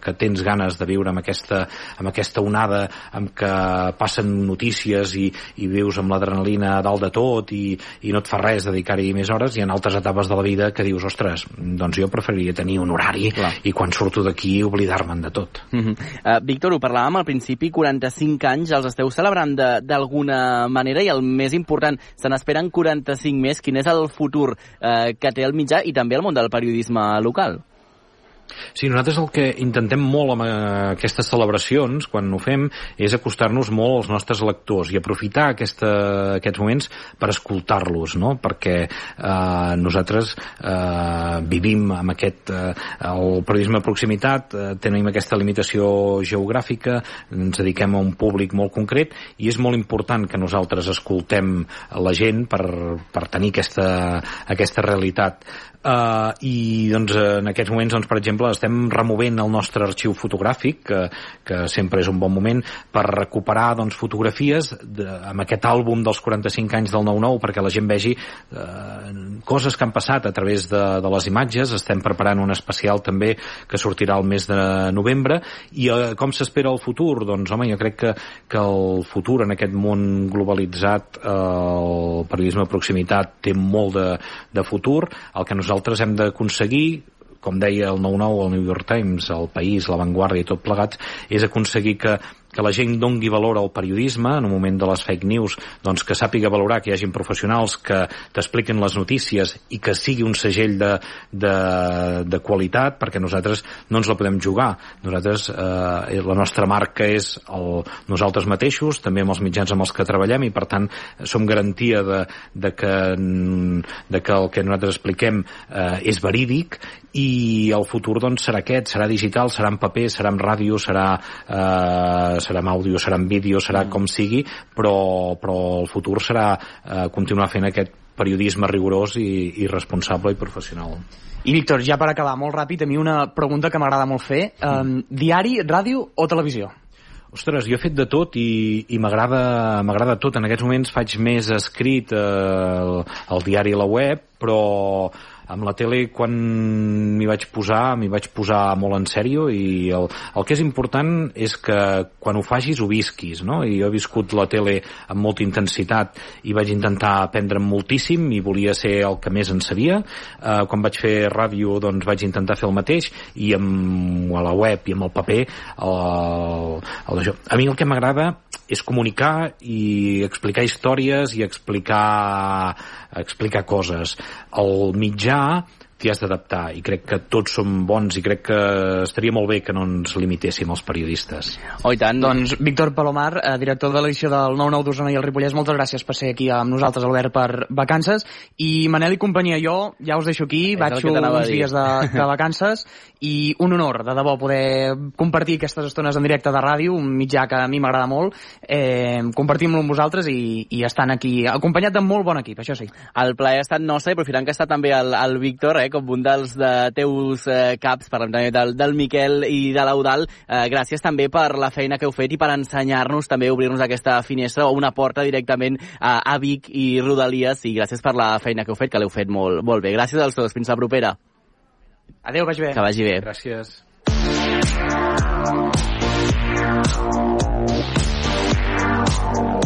que tens ganes de viure amb aquesta, amb aquesta onada amb què passen notícies i, i vius amb l'adrenalina dalt de tot i, i no et fa res dedicar-hi més hores i en altres etapes de la vida que dius ostres, doncs jo preferiria tenir un horari Clar. i quan surto d'aquí oblidar-me'n de tot uh -huh. uh, Víctor, ho parlàvem al principi 45 anys, els esteu celebrant d'alguna manera i el més important, se n'esperen 45 més, quin és el futur uh, que té el mitjà i també el món del periodisme local? Sí, nosaltres el que intentem molt amb eh, aquestes celebracions, quan ho fem, és acostar-nos molt als nostres lectors i aprofitar aquesta, aquests moments per escoltar-los, no? perquè eh, nosaltres eh, vivim amb aquest... Eh, el periodisme de proximitat, eh, tenim aquesta limitació geogràfica, ens dediquem a un públic molt concret i és molt important que nosaltres escoltem la gent per, per tenir aquesta, aquesta realitat. Uh, i doncs, en aquests moments, doncs, per exemple, estem removent el nostre arxiu fotogràfic, que, que sempre és un bon moment, per recuperar doncs, fotografies de, amb aquest àlbum dels 45 anys del 9-9, perquè la gent vegi uh, coses que han passat a través de, de les imatges. Estem preparant un especial també que sortirà el mes de novembre. I uh, com s'espera el futur? Doncs, home, jo crec que, que el futur en aquest món globalitzat, uh, el periodisme de proximitat té molt de, de futur. El que nosaltres hem d'aconseguir com deia el 9-9, el New York Times, el País, la Vanguardia i tot plegats, és aconseguir que que la gent dongui valor al periodisme en un moment de les fake news, doncs que sàpiga valorar que hi hagin professionals que t'expliquen les notícies i que sigui un segell de, de, de qualitat perquè nosaltres no ens la podem jugar. Nosaltres, eh, la nostra marca és el, nosaltres mateixos, també amb els mitjans amb els que treballem i per tant som garantia de, de, que, de que el que nosaltres expliquem eh, és verídic i el futur doncs serà aquest, serà digital, serà en paper, serà en ràdio, serà eh, serà en àudio, serà en vídeo, serà com sigui, però, però el futur serà eh, continuar fent aquest periodisme rigorós i, i responsable i professional. I Víctor, ja per acabar, molt ràpid, a mi una pregunta que m'agrada molt fer. Um, diari, ràdio o televisió? Ostres, jo he fet de tot i, i m'agrada tot. En aquests moments faig més escrit eh, el, el diari a la web, però amb la tele quan m'hi vaig posar m'hi vaig posar molt en sèrio i el, el que és important és que quan ho facis ho visquis no? i jo he viscut la tele amb molta intensitat i vaig intentar aprendre'm moltíssim i volia ser el que més en sabia uh, quan vaig fer ràdio doncs vaig intentar fer el mateix i amb, a la web i amb el paper el, el, a mi el que m'agrada és comunicar i explicar històries i explicar, explicar coses. El mitjà are t'hi has d'adaptar i crec que tots som bons i crec que estaria molt bé que no ens limitéssim els periodistes. Oh, i tant. Doncs Víctor Palomar, eh, director de l'edició del 9-9 d'Osona i el Ripollès, moltes gràcies per ser aquí amb nosaltres, Albert, per vacances. I Manel i companyia, jo ja us deixo aquí, és vaig uns dies de, de vacances i un honor, de debò, poder compartir aquestes estones en directe de ràdio, un mitjà que a mi m'agrada molt, eh, compartim-lo amb vosaltres i, i estan aquí, acompanyat de molt bon equip, això sí. El plaer ha estat nostre i aprofitant que està també el, el Víctor, eh, com un dels de teus eh, caps, parlem també del, del Miquel i de l'Eudal, eh, gràcies també per la feina que heu fet i per ensenyar-nos també, obrir-nos aquesta finestra o una porta directament a, a Vic i Rodalies i gràcies per la feina que heu fet, que l'heu fet molt, molt bé. Gràcies als dos, fins la propera. Adéu, vagi bé. Que vagi bé. Gràcies.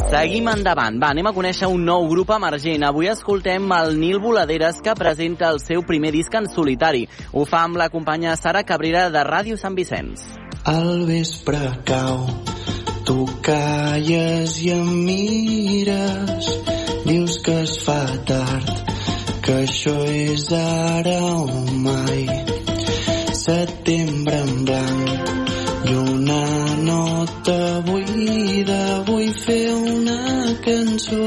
Seguim endavant. Va, anem a conèixer un nou grup emergent. Avui escoltem el Nil Voladeres que presenta el seu primer disc en solitari. Ho fa amb la companya Sara Cabrera de Ràdio Sant Vicenç. Al vespre cau, tu calles i em mires, dius que es fa tard, que això és ara o mai. Setembre en blanc i una nota buida, vull fer una cançó,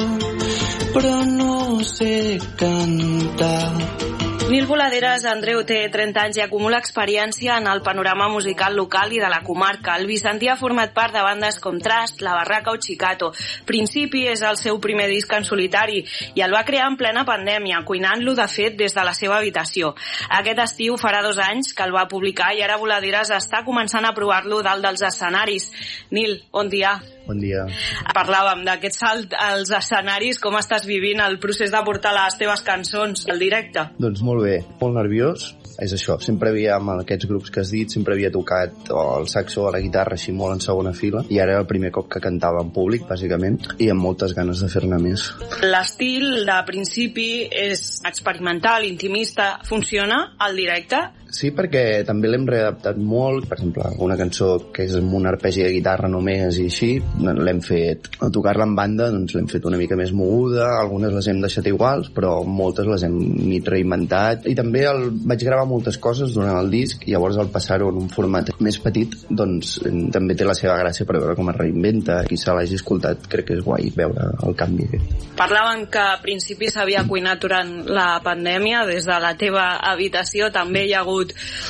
però no sé cantar. Nil Voladeres Andreu té 30 anys i acumula experiència en el panorama musical local i de la comarca. El Vicentí ha format part de bandes com Trast, La Barraca o Chicato. Principi és el seu primer disc en solitari i el va crear en plena pandèmia, cuinant-lo de fet des de la seva habitació. Aquest estiu farà dos anys que el va publicar i ara Voladeres està començant a provar-lo dalt dels escenaris. Nil, bon dia. Bon dia. Parlàvem d'aquest salt als escenaris, com estàs vivint el procés de portar les teves cançons al directe? Doncs molt bé, molt nerviós, és això, sempre havia amb aquests grups que has dit, sempre havia tocat o el saxo o la guitarra així molt en segona fila i ara era el primer cop que cantava en públic, bàsicament, i amb moltes ganes de fer-ne més. L'estil de principi és experimental, intimista, funciona al directe? Sí, perquè també l'hem readaptat molt. Per exemple, una cançó que és amb un arpegi de guitarra només i així, l'hem fet, a tocar-la en banda, doncs l'hem fet una mica més moguda, algunes les hem deixat iguals, però moltes les hem mig reinventat. I també el, vaig gravar moltes coses durant el disc, i llavors al passar-ho en un format més petit, doncs també té la seva gràcia per veure com es reinventa. Qui se l'hagi escoltat crec que és guai veure el canvi. Parlaven que a principi s'havia cuinat durant la pandèmia, des de la teva habitació també hi ha hagut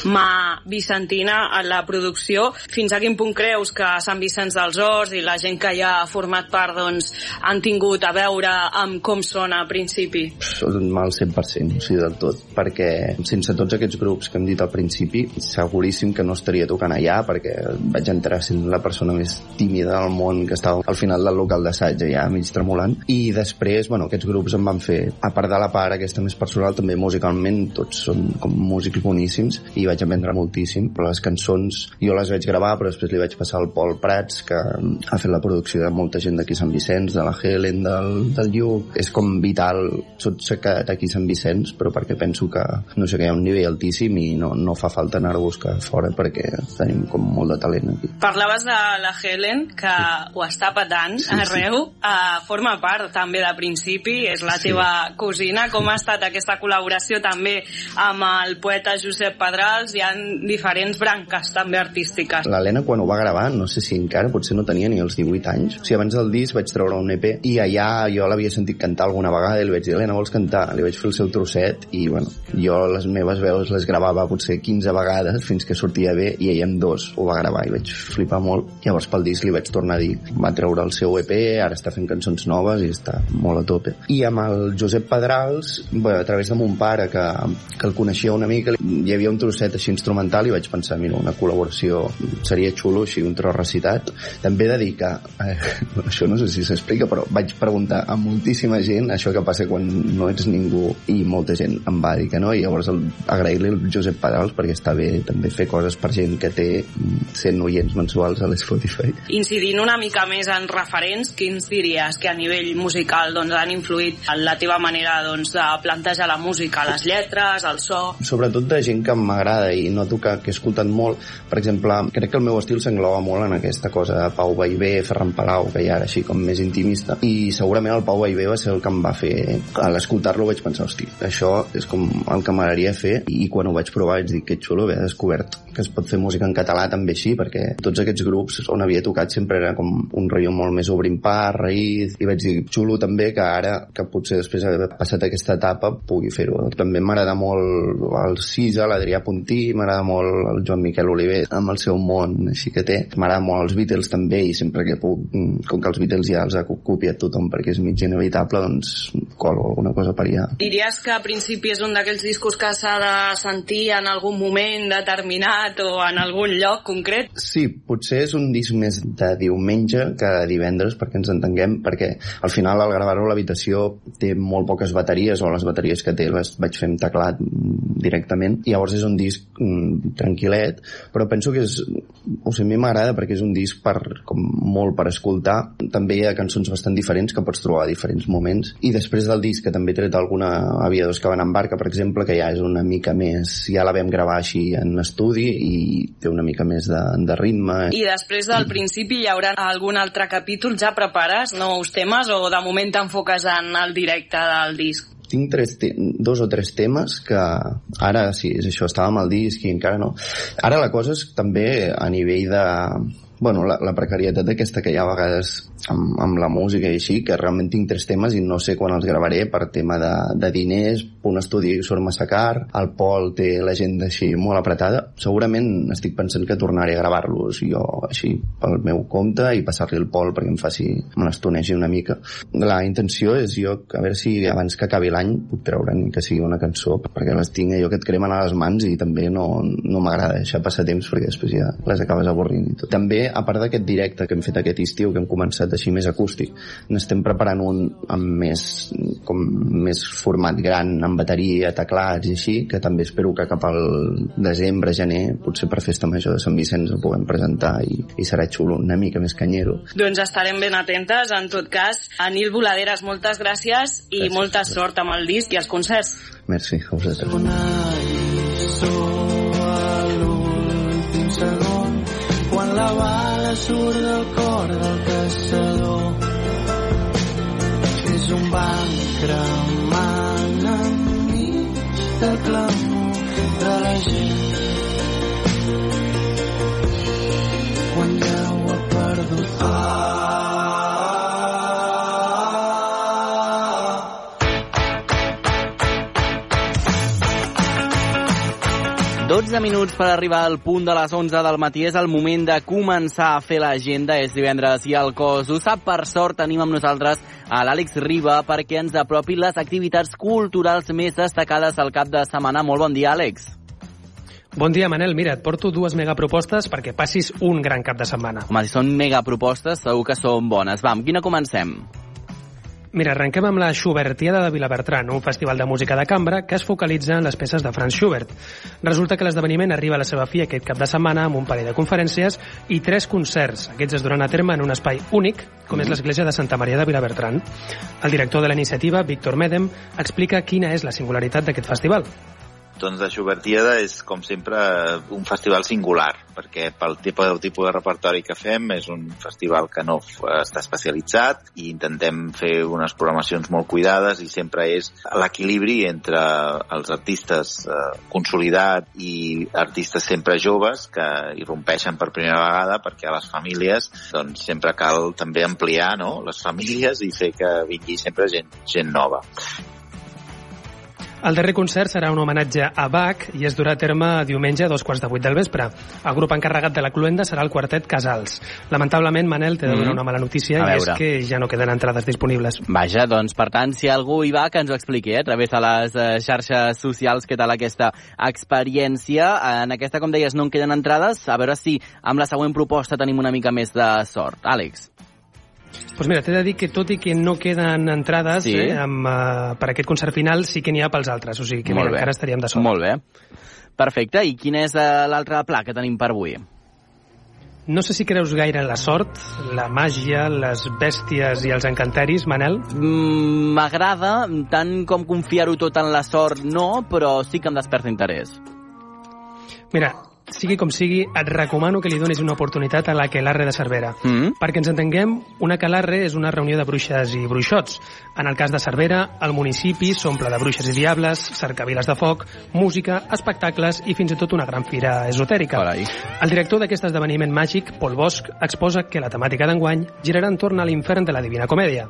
mà vicentina en la producció. Fins a quin punt creus que Sant Vicenç dels Horts i la gent que ja ha format part doncs, han tingut a veure amb com sona a principi? Al 100%, o sigui, del tot, perquè sense tots aquests grups que hem dit al principi, seguríssim que no estaria tocant allà, perquè vaig entrar sent la persona més tímida del món que estava al final del local d'assaig, ja mig tremolant, i després, bueno, aquests grups em van fer, a part de la part aquesta més personal, també musicalment, tots són com músics boníssims, i vaig aprendre moltíssim. Però les cançons jo les vaig gravar, però després li vaig passar al Pol Prats, que ha fet la producció de molta gent d'aquí Sant Vicenç, de la Helen, del, del Lluc. És com vital, tot s'ha quedat aquí Sant Vicenç, però perquè penso que, no sé, que hi ha un nivell altíssim i no, no fa falta anar a buscar fora perquè tenim com molt de talent aquí. Parlaves de la Helen, que sí. ho està patant sí, arreu, sí. Uh, forma part també de principi, és la sí. teva cosina. Com ha estat aquesta col·laboració també amb el poeta Josep Pedrals? Hi ha diferents branques també artístiques. L'Helena quan ho va gravar, no sé si encara, potser no tenia ni els 18 anys. O sigui, abans del disc vaig treure un EP i allà jo l'havia sentit cantar alguna vegada i li vaig dir, Helena, vols cantar? Li vaig fer el seu trosset i, bueno, jo les meves veus les gravava potser 15 vegades fins que sortia bé i ella amb dos ho va gravar i vaig flipar molt. Llavors pel disc li vaig tornar a dir, va treure el seu EP, ara està fent cançons noves i està molt a tope. I amb el Josep Pedrals, bé, a través de mon pare, que, que el coneixia una mica, hi havia un trosset així instrumental i vaig pensar, mira, una col·laboració seria xulo, així un tros recitat. També he de dir que, eh, això no sé si s'explica, però vaig preguntar a moltíssima gent, això que passa quan no ets ningú, i molta gent em va dir que no, i llavors agrair-li al Josep Pedrals perquè està bé també fer coses per gent que té 100 oients mensuals a l'Spotify. Incidint una mica més en referents, quins diries que a nivell musical doncs, han influït en la teva manera doncs, de plantejar la música, les lletres, el so? Sobretot de gent que m'agrada i noto que, que he escoltat molt. Per exemple, crec que el meu estil s'engloba molt en aquesta cosa de Pau Baibé, Ferran Palau, que ja era així com més intimista. I segurament el Pau Baibé va ser el que em va fer... A l'escoltar-lo vaig pensar, hosti, això és com el que m'agradaria fer i quan ho vaig provar vaig dir que xulo haver descobert que es pot fer música en català també així, perquè tots aquests grups on havia tocat sempre era com un rotllo molt més obrint par, raïs, i vaig dir xulo també que ara, que potser després d'haver passat aquesta etapa, pugui fer-ho. També m'agrada molt el Cisa, l'Adrià Puntí, m'agrada molt el Joan Miquel Oliver amb el seu món així que té. M'agrada molt els Beatles també i sempre que puc, com que els Beatles ja els ha copiat tothom perquè és mig inevitable, doncs colo alguna cosa per allà. Diries que a principi és un d'aquells discos que s'ha de sentir en algun moment determinat o en algun lloc concret? Sí, potser és un disc més de diumenge que de divendres, perquè ens entenguem, perquè al final al gravar-ho a l'habitació té molt poques bateries, o les bateries que té les vaig fer amb teclat directament, i llavors és un disc mm, tranquil·let, però penso que és, o sigui, a mi m'agrada perquè és un disc per, com molt per escoltar, també hi ha cançons bastant diferents que pots trobar a diferents moments, i després del disc que també he tret alguna aviadors que van en barca, per exemple, que ja és una mica més, ja la vam gravar així en estudi i té una mica més de, de ritme. I després del principi hi haurà algun altre capítol? Ja prepares nous temes o de moment t'enfoques en el directe del disc? Tinc tres dos o tres temes que ara sí, és això, estava el disc i encara no. Ara la cosa és també a nivell de, bueno, la, la precarietat aquesta que hi ha a vegades amb, amb la música i així, que realment tinc tres temes i no sé quan els gravaré per tema de, de diners, un estudi surt massa car, el Pol té l'agenda així molt apretada, segurament estic pensant que tornaré a gravar-los jo així pel meu compte i passar-li el Pol perquè em faci, me l'estonegi una mica. La intenció és jo, a veure si abans que acabi l'any puc treure ni que sigui una cançó, perquè les tinc jo que et cremen a les mans i també no, no m'agrada deixar passar temps perquè després ja les acabes avorrint i tot. També, a part d'aquest directe que hem fet aquest estiu, que hem començat concepte així més acústic. N'estem preparant un amb més, com més format gran, amb bateria, teclats i així, que també espero que cap al desembre, gener, potser per festa major de Sant Vicenç el puguem presentar i, i serà xulo, una mica més canyero. Doncs estarem ben atentes, en tot cas. A Nil Voladeres, moltes gràcies i gràcies, molta sort amb el disc i els concerts. Merci, a vosaltres. Una lliçó a l'últim segon quan la va surt del cor del caçador. És un banc cremant enmig del clamor de la gent. 12 minuts per arribar al punt de les 11 del matí. És el moment de començar a fer l'agenda. És divendres i el cos ho sap. Per sort tenim amb nosaltres a l'Àlex Riba perquè ens apropi les activitats culturals més destacades al cap de setmana. Molt bon dia, Àlex. Bon dia, Manel. Mira, et porto dues megapropostes perquè passis un gran cap de setmana. Home, si són megapropostes, segur que són bones. Va, amb quina comencem? Mira, arrenquem amb la Schubertiada de Vilabertran, un festival de música de cambra que es focalitza en les peces de Franz Schubert. Resulta que l'esdeveniment arriba a la seva fi aquest cap de setmana amb un parell de conferències i tres concerts. Aquests es duran a terme en un espai únic, com és l'església de Santa Maria de Vilabertran. El director de la iniciativa, Víctor Medem, explica quina és la singularitat d'aquest festival. Doncs la Xubertiada és, com sempre, un festival singular, perquè pel tipus, el tipus de repertori que fem és un festival que no està especialitzat i intentem fer unes programacions molt cuidades i sempre és l'equilibri entre els artistes eh, consolidats i artistes sempre joves que irrompeixen per primera vegada perquè a les famílies doncs, sempre cal també ampliar no? les famílies i fer que vingui sempre gent, gent nova. El darrer concert serà un homenatge a Bach i es durà a terme diumenge a dos quarts de vuit del vespre. El grup encarregat de la cluenda serà el quartet Casals. Lamentablement, Manel, t'he de donar Mm. una mala notícia i és que ja no queden entrades disponibles. Vaja, doncs, per tant, si algú hi va, que ens ho expliqui, eh, a través de les eh, xarxes socials, què tal aquesta experiència. En aquesta, com deies, no en queden entrades. A veure si amb la següent proposta tenim una mica més de sort. Àlex. Doncs mira, t'he de dir que tot i que no queden entrades Sí. eh, amb, uh, per aquest concert final, sí que n'hi ha pels altres. O sigui que mira, encara estaríem de sort. Molt bé. Perfecte. I quin és eh, l'altre pla que tenim per avui? No sé si creus gaire en la sort, la màgia, les bèsties i els encanteris, Manel. Mm, M'agrada, tant com confiar-ho tot en la sort, no, però sí que em desperta interès. Mira, sigui com sigui, et recomano que li donis una oportunitat a la Quelarre de Cervera. Mm. Perquè ens entenguem, una Quelarre és una reunió de bruixes i bruixots. En el cas de Cervera, el municipi s'omple de bruixes i diables, cercaviles de foc, música, espectacles i fins i tot una gran fira esotèrica. Carai. El director d'aquest esdeveniment màgic, Pol Bosch, exposa que la temàtica d'enguany girarà entorn a l'infern de la Divina Comèdia.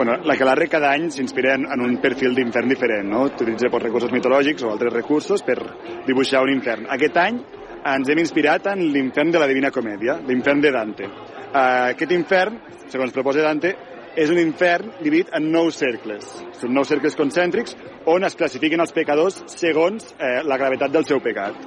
Bueno, la Calarre cada any s'inspira en, en un perfil d'infern diferent, no? Utilitza pues, recursos mitològics o altres recursos per dibuixar un infern. Aquest any ens hem inspirat en l'infern de la Divina Comèdia, l'infern de Dante. Uh, aquest infern, segons proposa Dante, és un infern dividit en nou cercles. Són nou cercles concèntrics on es classifiquen els pecadors segons eh, la gravetat del seu pecat.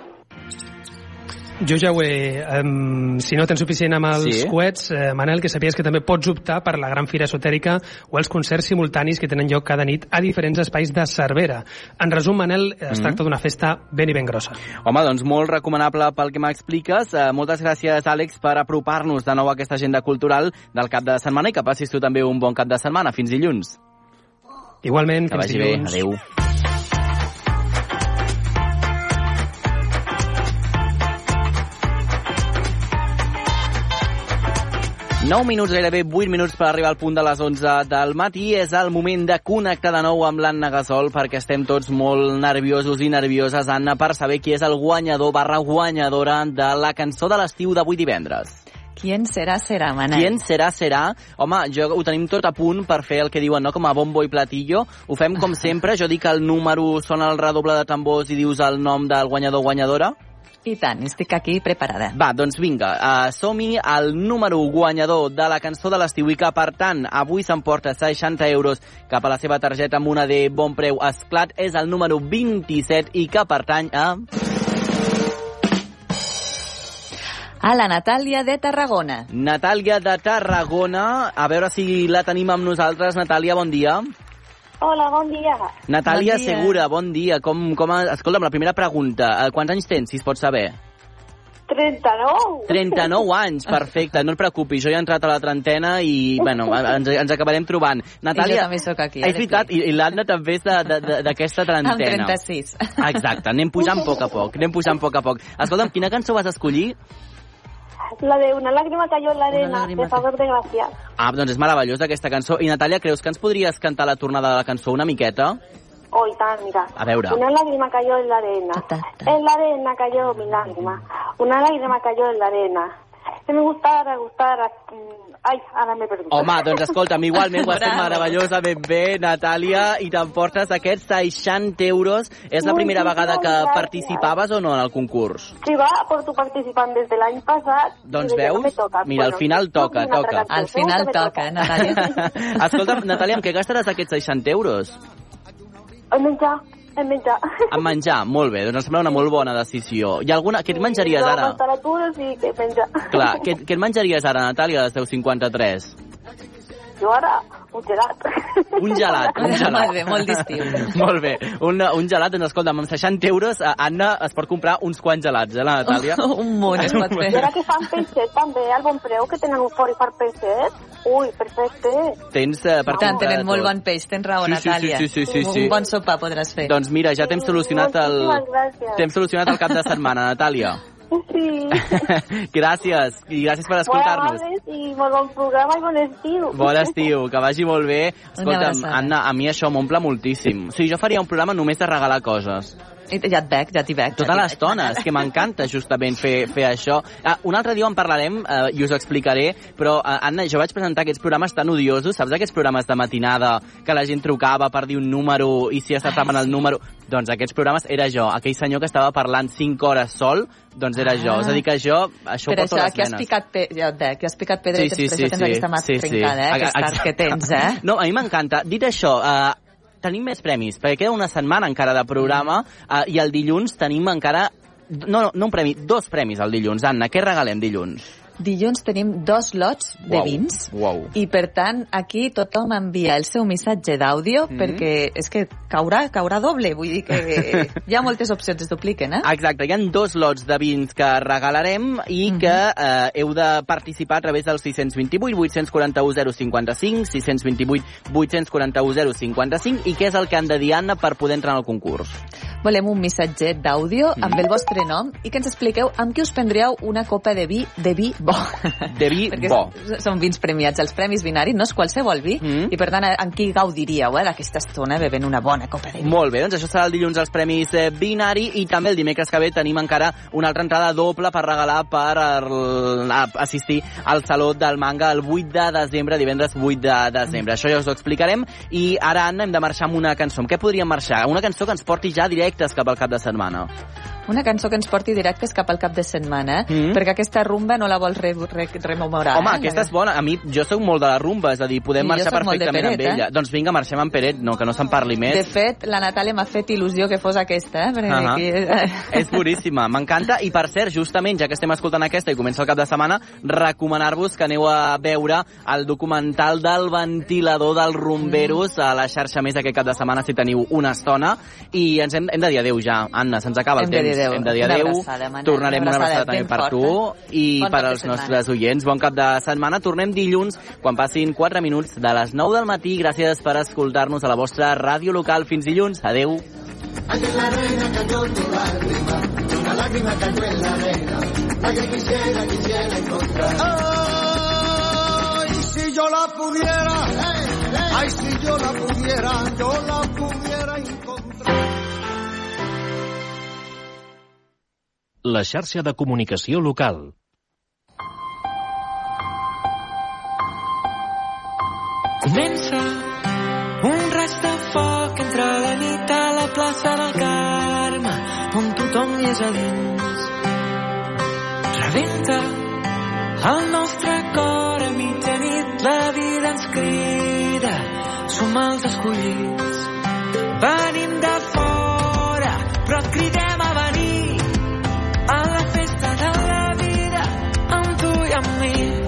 Jo ja ho he... Um, si no tens suficient amb els Sí. coets, eh, Manel, que sapies que també pots optar per la gran fira esotèrica o els concerts simultanis que tenen lloc cada nit a diferents espais de Cervera. En resum, Manel, es Mhm. tracta d'una festa ben i ben grossa. Home, doncs molt recomanable pel que m'expliques. Eh, moltes gràcies, Àlex, per apropar-nos de nou a aquesta agenda cultural del cap de setmana i que passis tu també un bon cap de setmana. Fins dilluns. Igualment, que fins vagi bé. dilluns. Adéu. Nou minuts, gairebé 8 minuts per arribar al punt de les 11 del matí. És el moment de connectar de nou amb l'Anna Gasol perquè estem tots molt nerviosos i nervioses, Anna, per saber qui és el guanyador barra guanyadora de la cançó de l'estiu d'avui divendres. ¿Quién será, será, Manel? Qui serà, serà? Home, jo ho tenim tot a punt per fer el que diuen, no?, com a bombo i platillo. Ho fem com sempre, jo dic el número, sona el redoble de tambors i dius el nom del guanyador guanyadora. I tant, estic aquí preparada. Va, doncs vinga, uh, som-hi al número guanyador de la cançó de l'estiu i que, per tant, avui s'emporta 60 euros cap a la seva targeta amb una de bon preu esclat. És el número 27 i que pertany a... A la Natàlia de Tarragona. Natàlia de Tarragona. A veure si la tenim amb nosaltres. Natàlia, bon dia. Hola, bon dia. Natàlia Bon dia. Segura, bon dia. Com, com, escolta'm, la primera pregunta. Eh, Quants anys tens, si es pot saber? 39. 39 anys, perfecte, no et preocupis, jo ja he entrat a la trentena i, bueno, ens, ens acabarem trobant. Natàlia, I jo també sóc aquí, És veritat, i, i l'Anna també és de- de- de- d'aquesta trentena. Amb 36. Exacte, anem pujant a poc a poc, anem pujant a poc a poc. Escolta'm, quina cançó vas escollir? La de Una lágrima cayó en la arena, de Salvador de Gracia. Ah, doncs és meravellosa aquesta cançó. I Natàlia, creus que ens podries cantar la tornada de la cançó una miqueta? Oh, y tal, mira. A veure. Una lágrima cayó en la arena. En la arena cayó mi lágrima. Una lágrima cayó en la arena. Que me gustara, gustara. mm, Ai, ara m'he perdut. Home, doncs escolta'm, igualment ho has fet meravellosament bé, Natàlia, i t'emportes aquests 60 euros. És la primera vegada que participaves o no en el concurs? Sí, va, porto participant des de l'any passat. Doncs veus? me toca. Mira, al final toca, toca. Al final toca, eh, Natàlia? Escolta'm, Natàlia, amb què gastaràs aquests 60 euros? En menjar, en menjar. En menjar, molt bé, doncs em sembla una molt bona decisió. Hi ha alguna... Què et menjaries No, ara? temperatures i que menjar. Clar, què, què et menjaries ara, Natàlia, a les 10.53? Jo ara, un gelat. Un gelat, un gelat. Molt bé, molt d'estiu. Molt bé, un, un gelat, doncs escolta'm, amb 60 euros, eh, Anna es pot comprar uns quants gelats, eh, la Natàlia? un munt es pot I ara que fan peixet també, al bon preu, que tenen un fori per peixet. Ui, perfecte. Tens eh, per Tant, tenen molt tot. bon peix, tens raó, Sí, sí, sí, Natàlia. sí, sí, sí, sí. Un bon sopar podràs fer. Doncs mira, ja t'hem solucionat el... T'hem solucionat el cap de setmana, Natàlia. Sí. gràcies, i gràcies per escoltar-nos. i molt bon programa i bon estiu. Bon estiu, que vagi molt bé. Escolta'm. Anna, a mi això m'omple moltíssim. O sigui, jo faria un programa només de regalar coses. Ja et veig, ja t'hi veig. Tota l'estona, és que m'encanta justament fer, fer això. Ah, un altre dia en parlarem eh, i us ho explicaré, però eh, Anna, jo vaig presentar aquests programes tan odiosos, saps aquests programes de matinada que la gent trucava per dir un número i si acertaven el número... Doncs aquests programes era jo, aquell senyor que estava parlant 5 hores sol, doncs era jo. Ah. És a dir, que jo això Per ho porto això, a les que has venes. picat, pe... ja et veig, que has picat pedretes, Sí, sí, per sí, això tens sí. aquesta mà Sí, sí. trincada, eh? Aquest Exacte. que tens, eh? No, a mi m'encanta. Dit això, eh, tenim més premis, perquè queda una setmana encara de programa eh, i el dilluns tenim encara... No, no, no un premi, dos premis el dilluns. Anna, què regalem dilluns? Dilluns tenim dos lots de Uau, vins Uau. i per tant aquí tothom envia el seu missatge d'àudio Mhm. perquè és que caurà, caurà doble, vull dir que hi ha moltes opcions, es dupliquen, eh? Exacte, hi ha dos lots de vins que regalarem i Mhm. que eh, heu de participar a través del 628 841 055, 628 841 055 i què és el que han de dir, Anna, per poder entrar en el concurs? Volem un missatget d'àudio amb el vostre nom i que ens expliqueu amb qui us prendríeu una copa de vi, de vi bo. De vi Perquè bo. són vins premiats. Els premis binaris no és qualsevol vi Mhm. i per tant amb qui gaudiríeu eh, d'aquesta estona bevent una bona copa de vi. Molt bé, doncs això serà el dilluns als Premis eh, Binari i també el dimecres que ve tenim encara una altra entrada doble per regalar per el, a, assistir al Saló del Manga el 8 de desembre, divendres 8 de desembre. Això ja us ho explicarem i ara, Anna, hem de marxar amb una cançó. Amb què podríem marxar? Una cançó que ens porti ja directes cap al cap de setmana. Una cançó que ens porti directes cap al cap de setmana, eh? Mhm. perquè aquesta rumba no la vols re, re, rememorar. Home, eh? aquesta és bona. A mi, jo sóc molt de la rumba, és a dir, podem I marxar perfectament Peret, amb ella. eh? Doncs vinga, marxem amb Peret, no, que no se'n parli més. De fet, la Natàlia m'ha fet il·lusió que fos aquesta, eh? Perquè Ahà. aquí... És boníssima, m'encanta. I per cert, justament, ja que estem escoltant aquesta i comença el cap de setmana, recomanar-vos que aneu a veure el documental del ventilador dels rumberos a la xarxa més aquest cap de setmana si teniu una estona. I ens hem, hem de dir adeu ja, Anna, se'ns acaba el Hem temps. Adéu. Hem de dir Una adéu. abraçada, Tornarem una una abraçada abraçada també per tu i Bon per als nostres oients. Bon cap de setmana. Tornem dilluns quan passin 4 minuts de les 9 del matí. Gràcies per escoltar-nos a la vostra ràdio local. Fins dilluns. En la arena cayó tu lágrima, una lágrima cayó en la arena, la que quisiera, quisiera encontrar. Ay, si yo la pudiera, ay, si yo la pudiera, yo la pudiera encontrar. La xarxa de comunicació local. Comença un raig de foc entre la nit a la plaça del Carme, on tothom hi és a dins. Rebenta el nostre cor a mitjanit, la vida ens crida, som els escollits. Venim de fora, però cridem a tu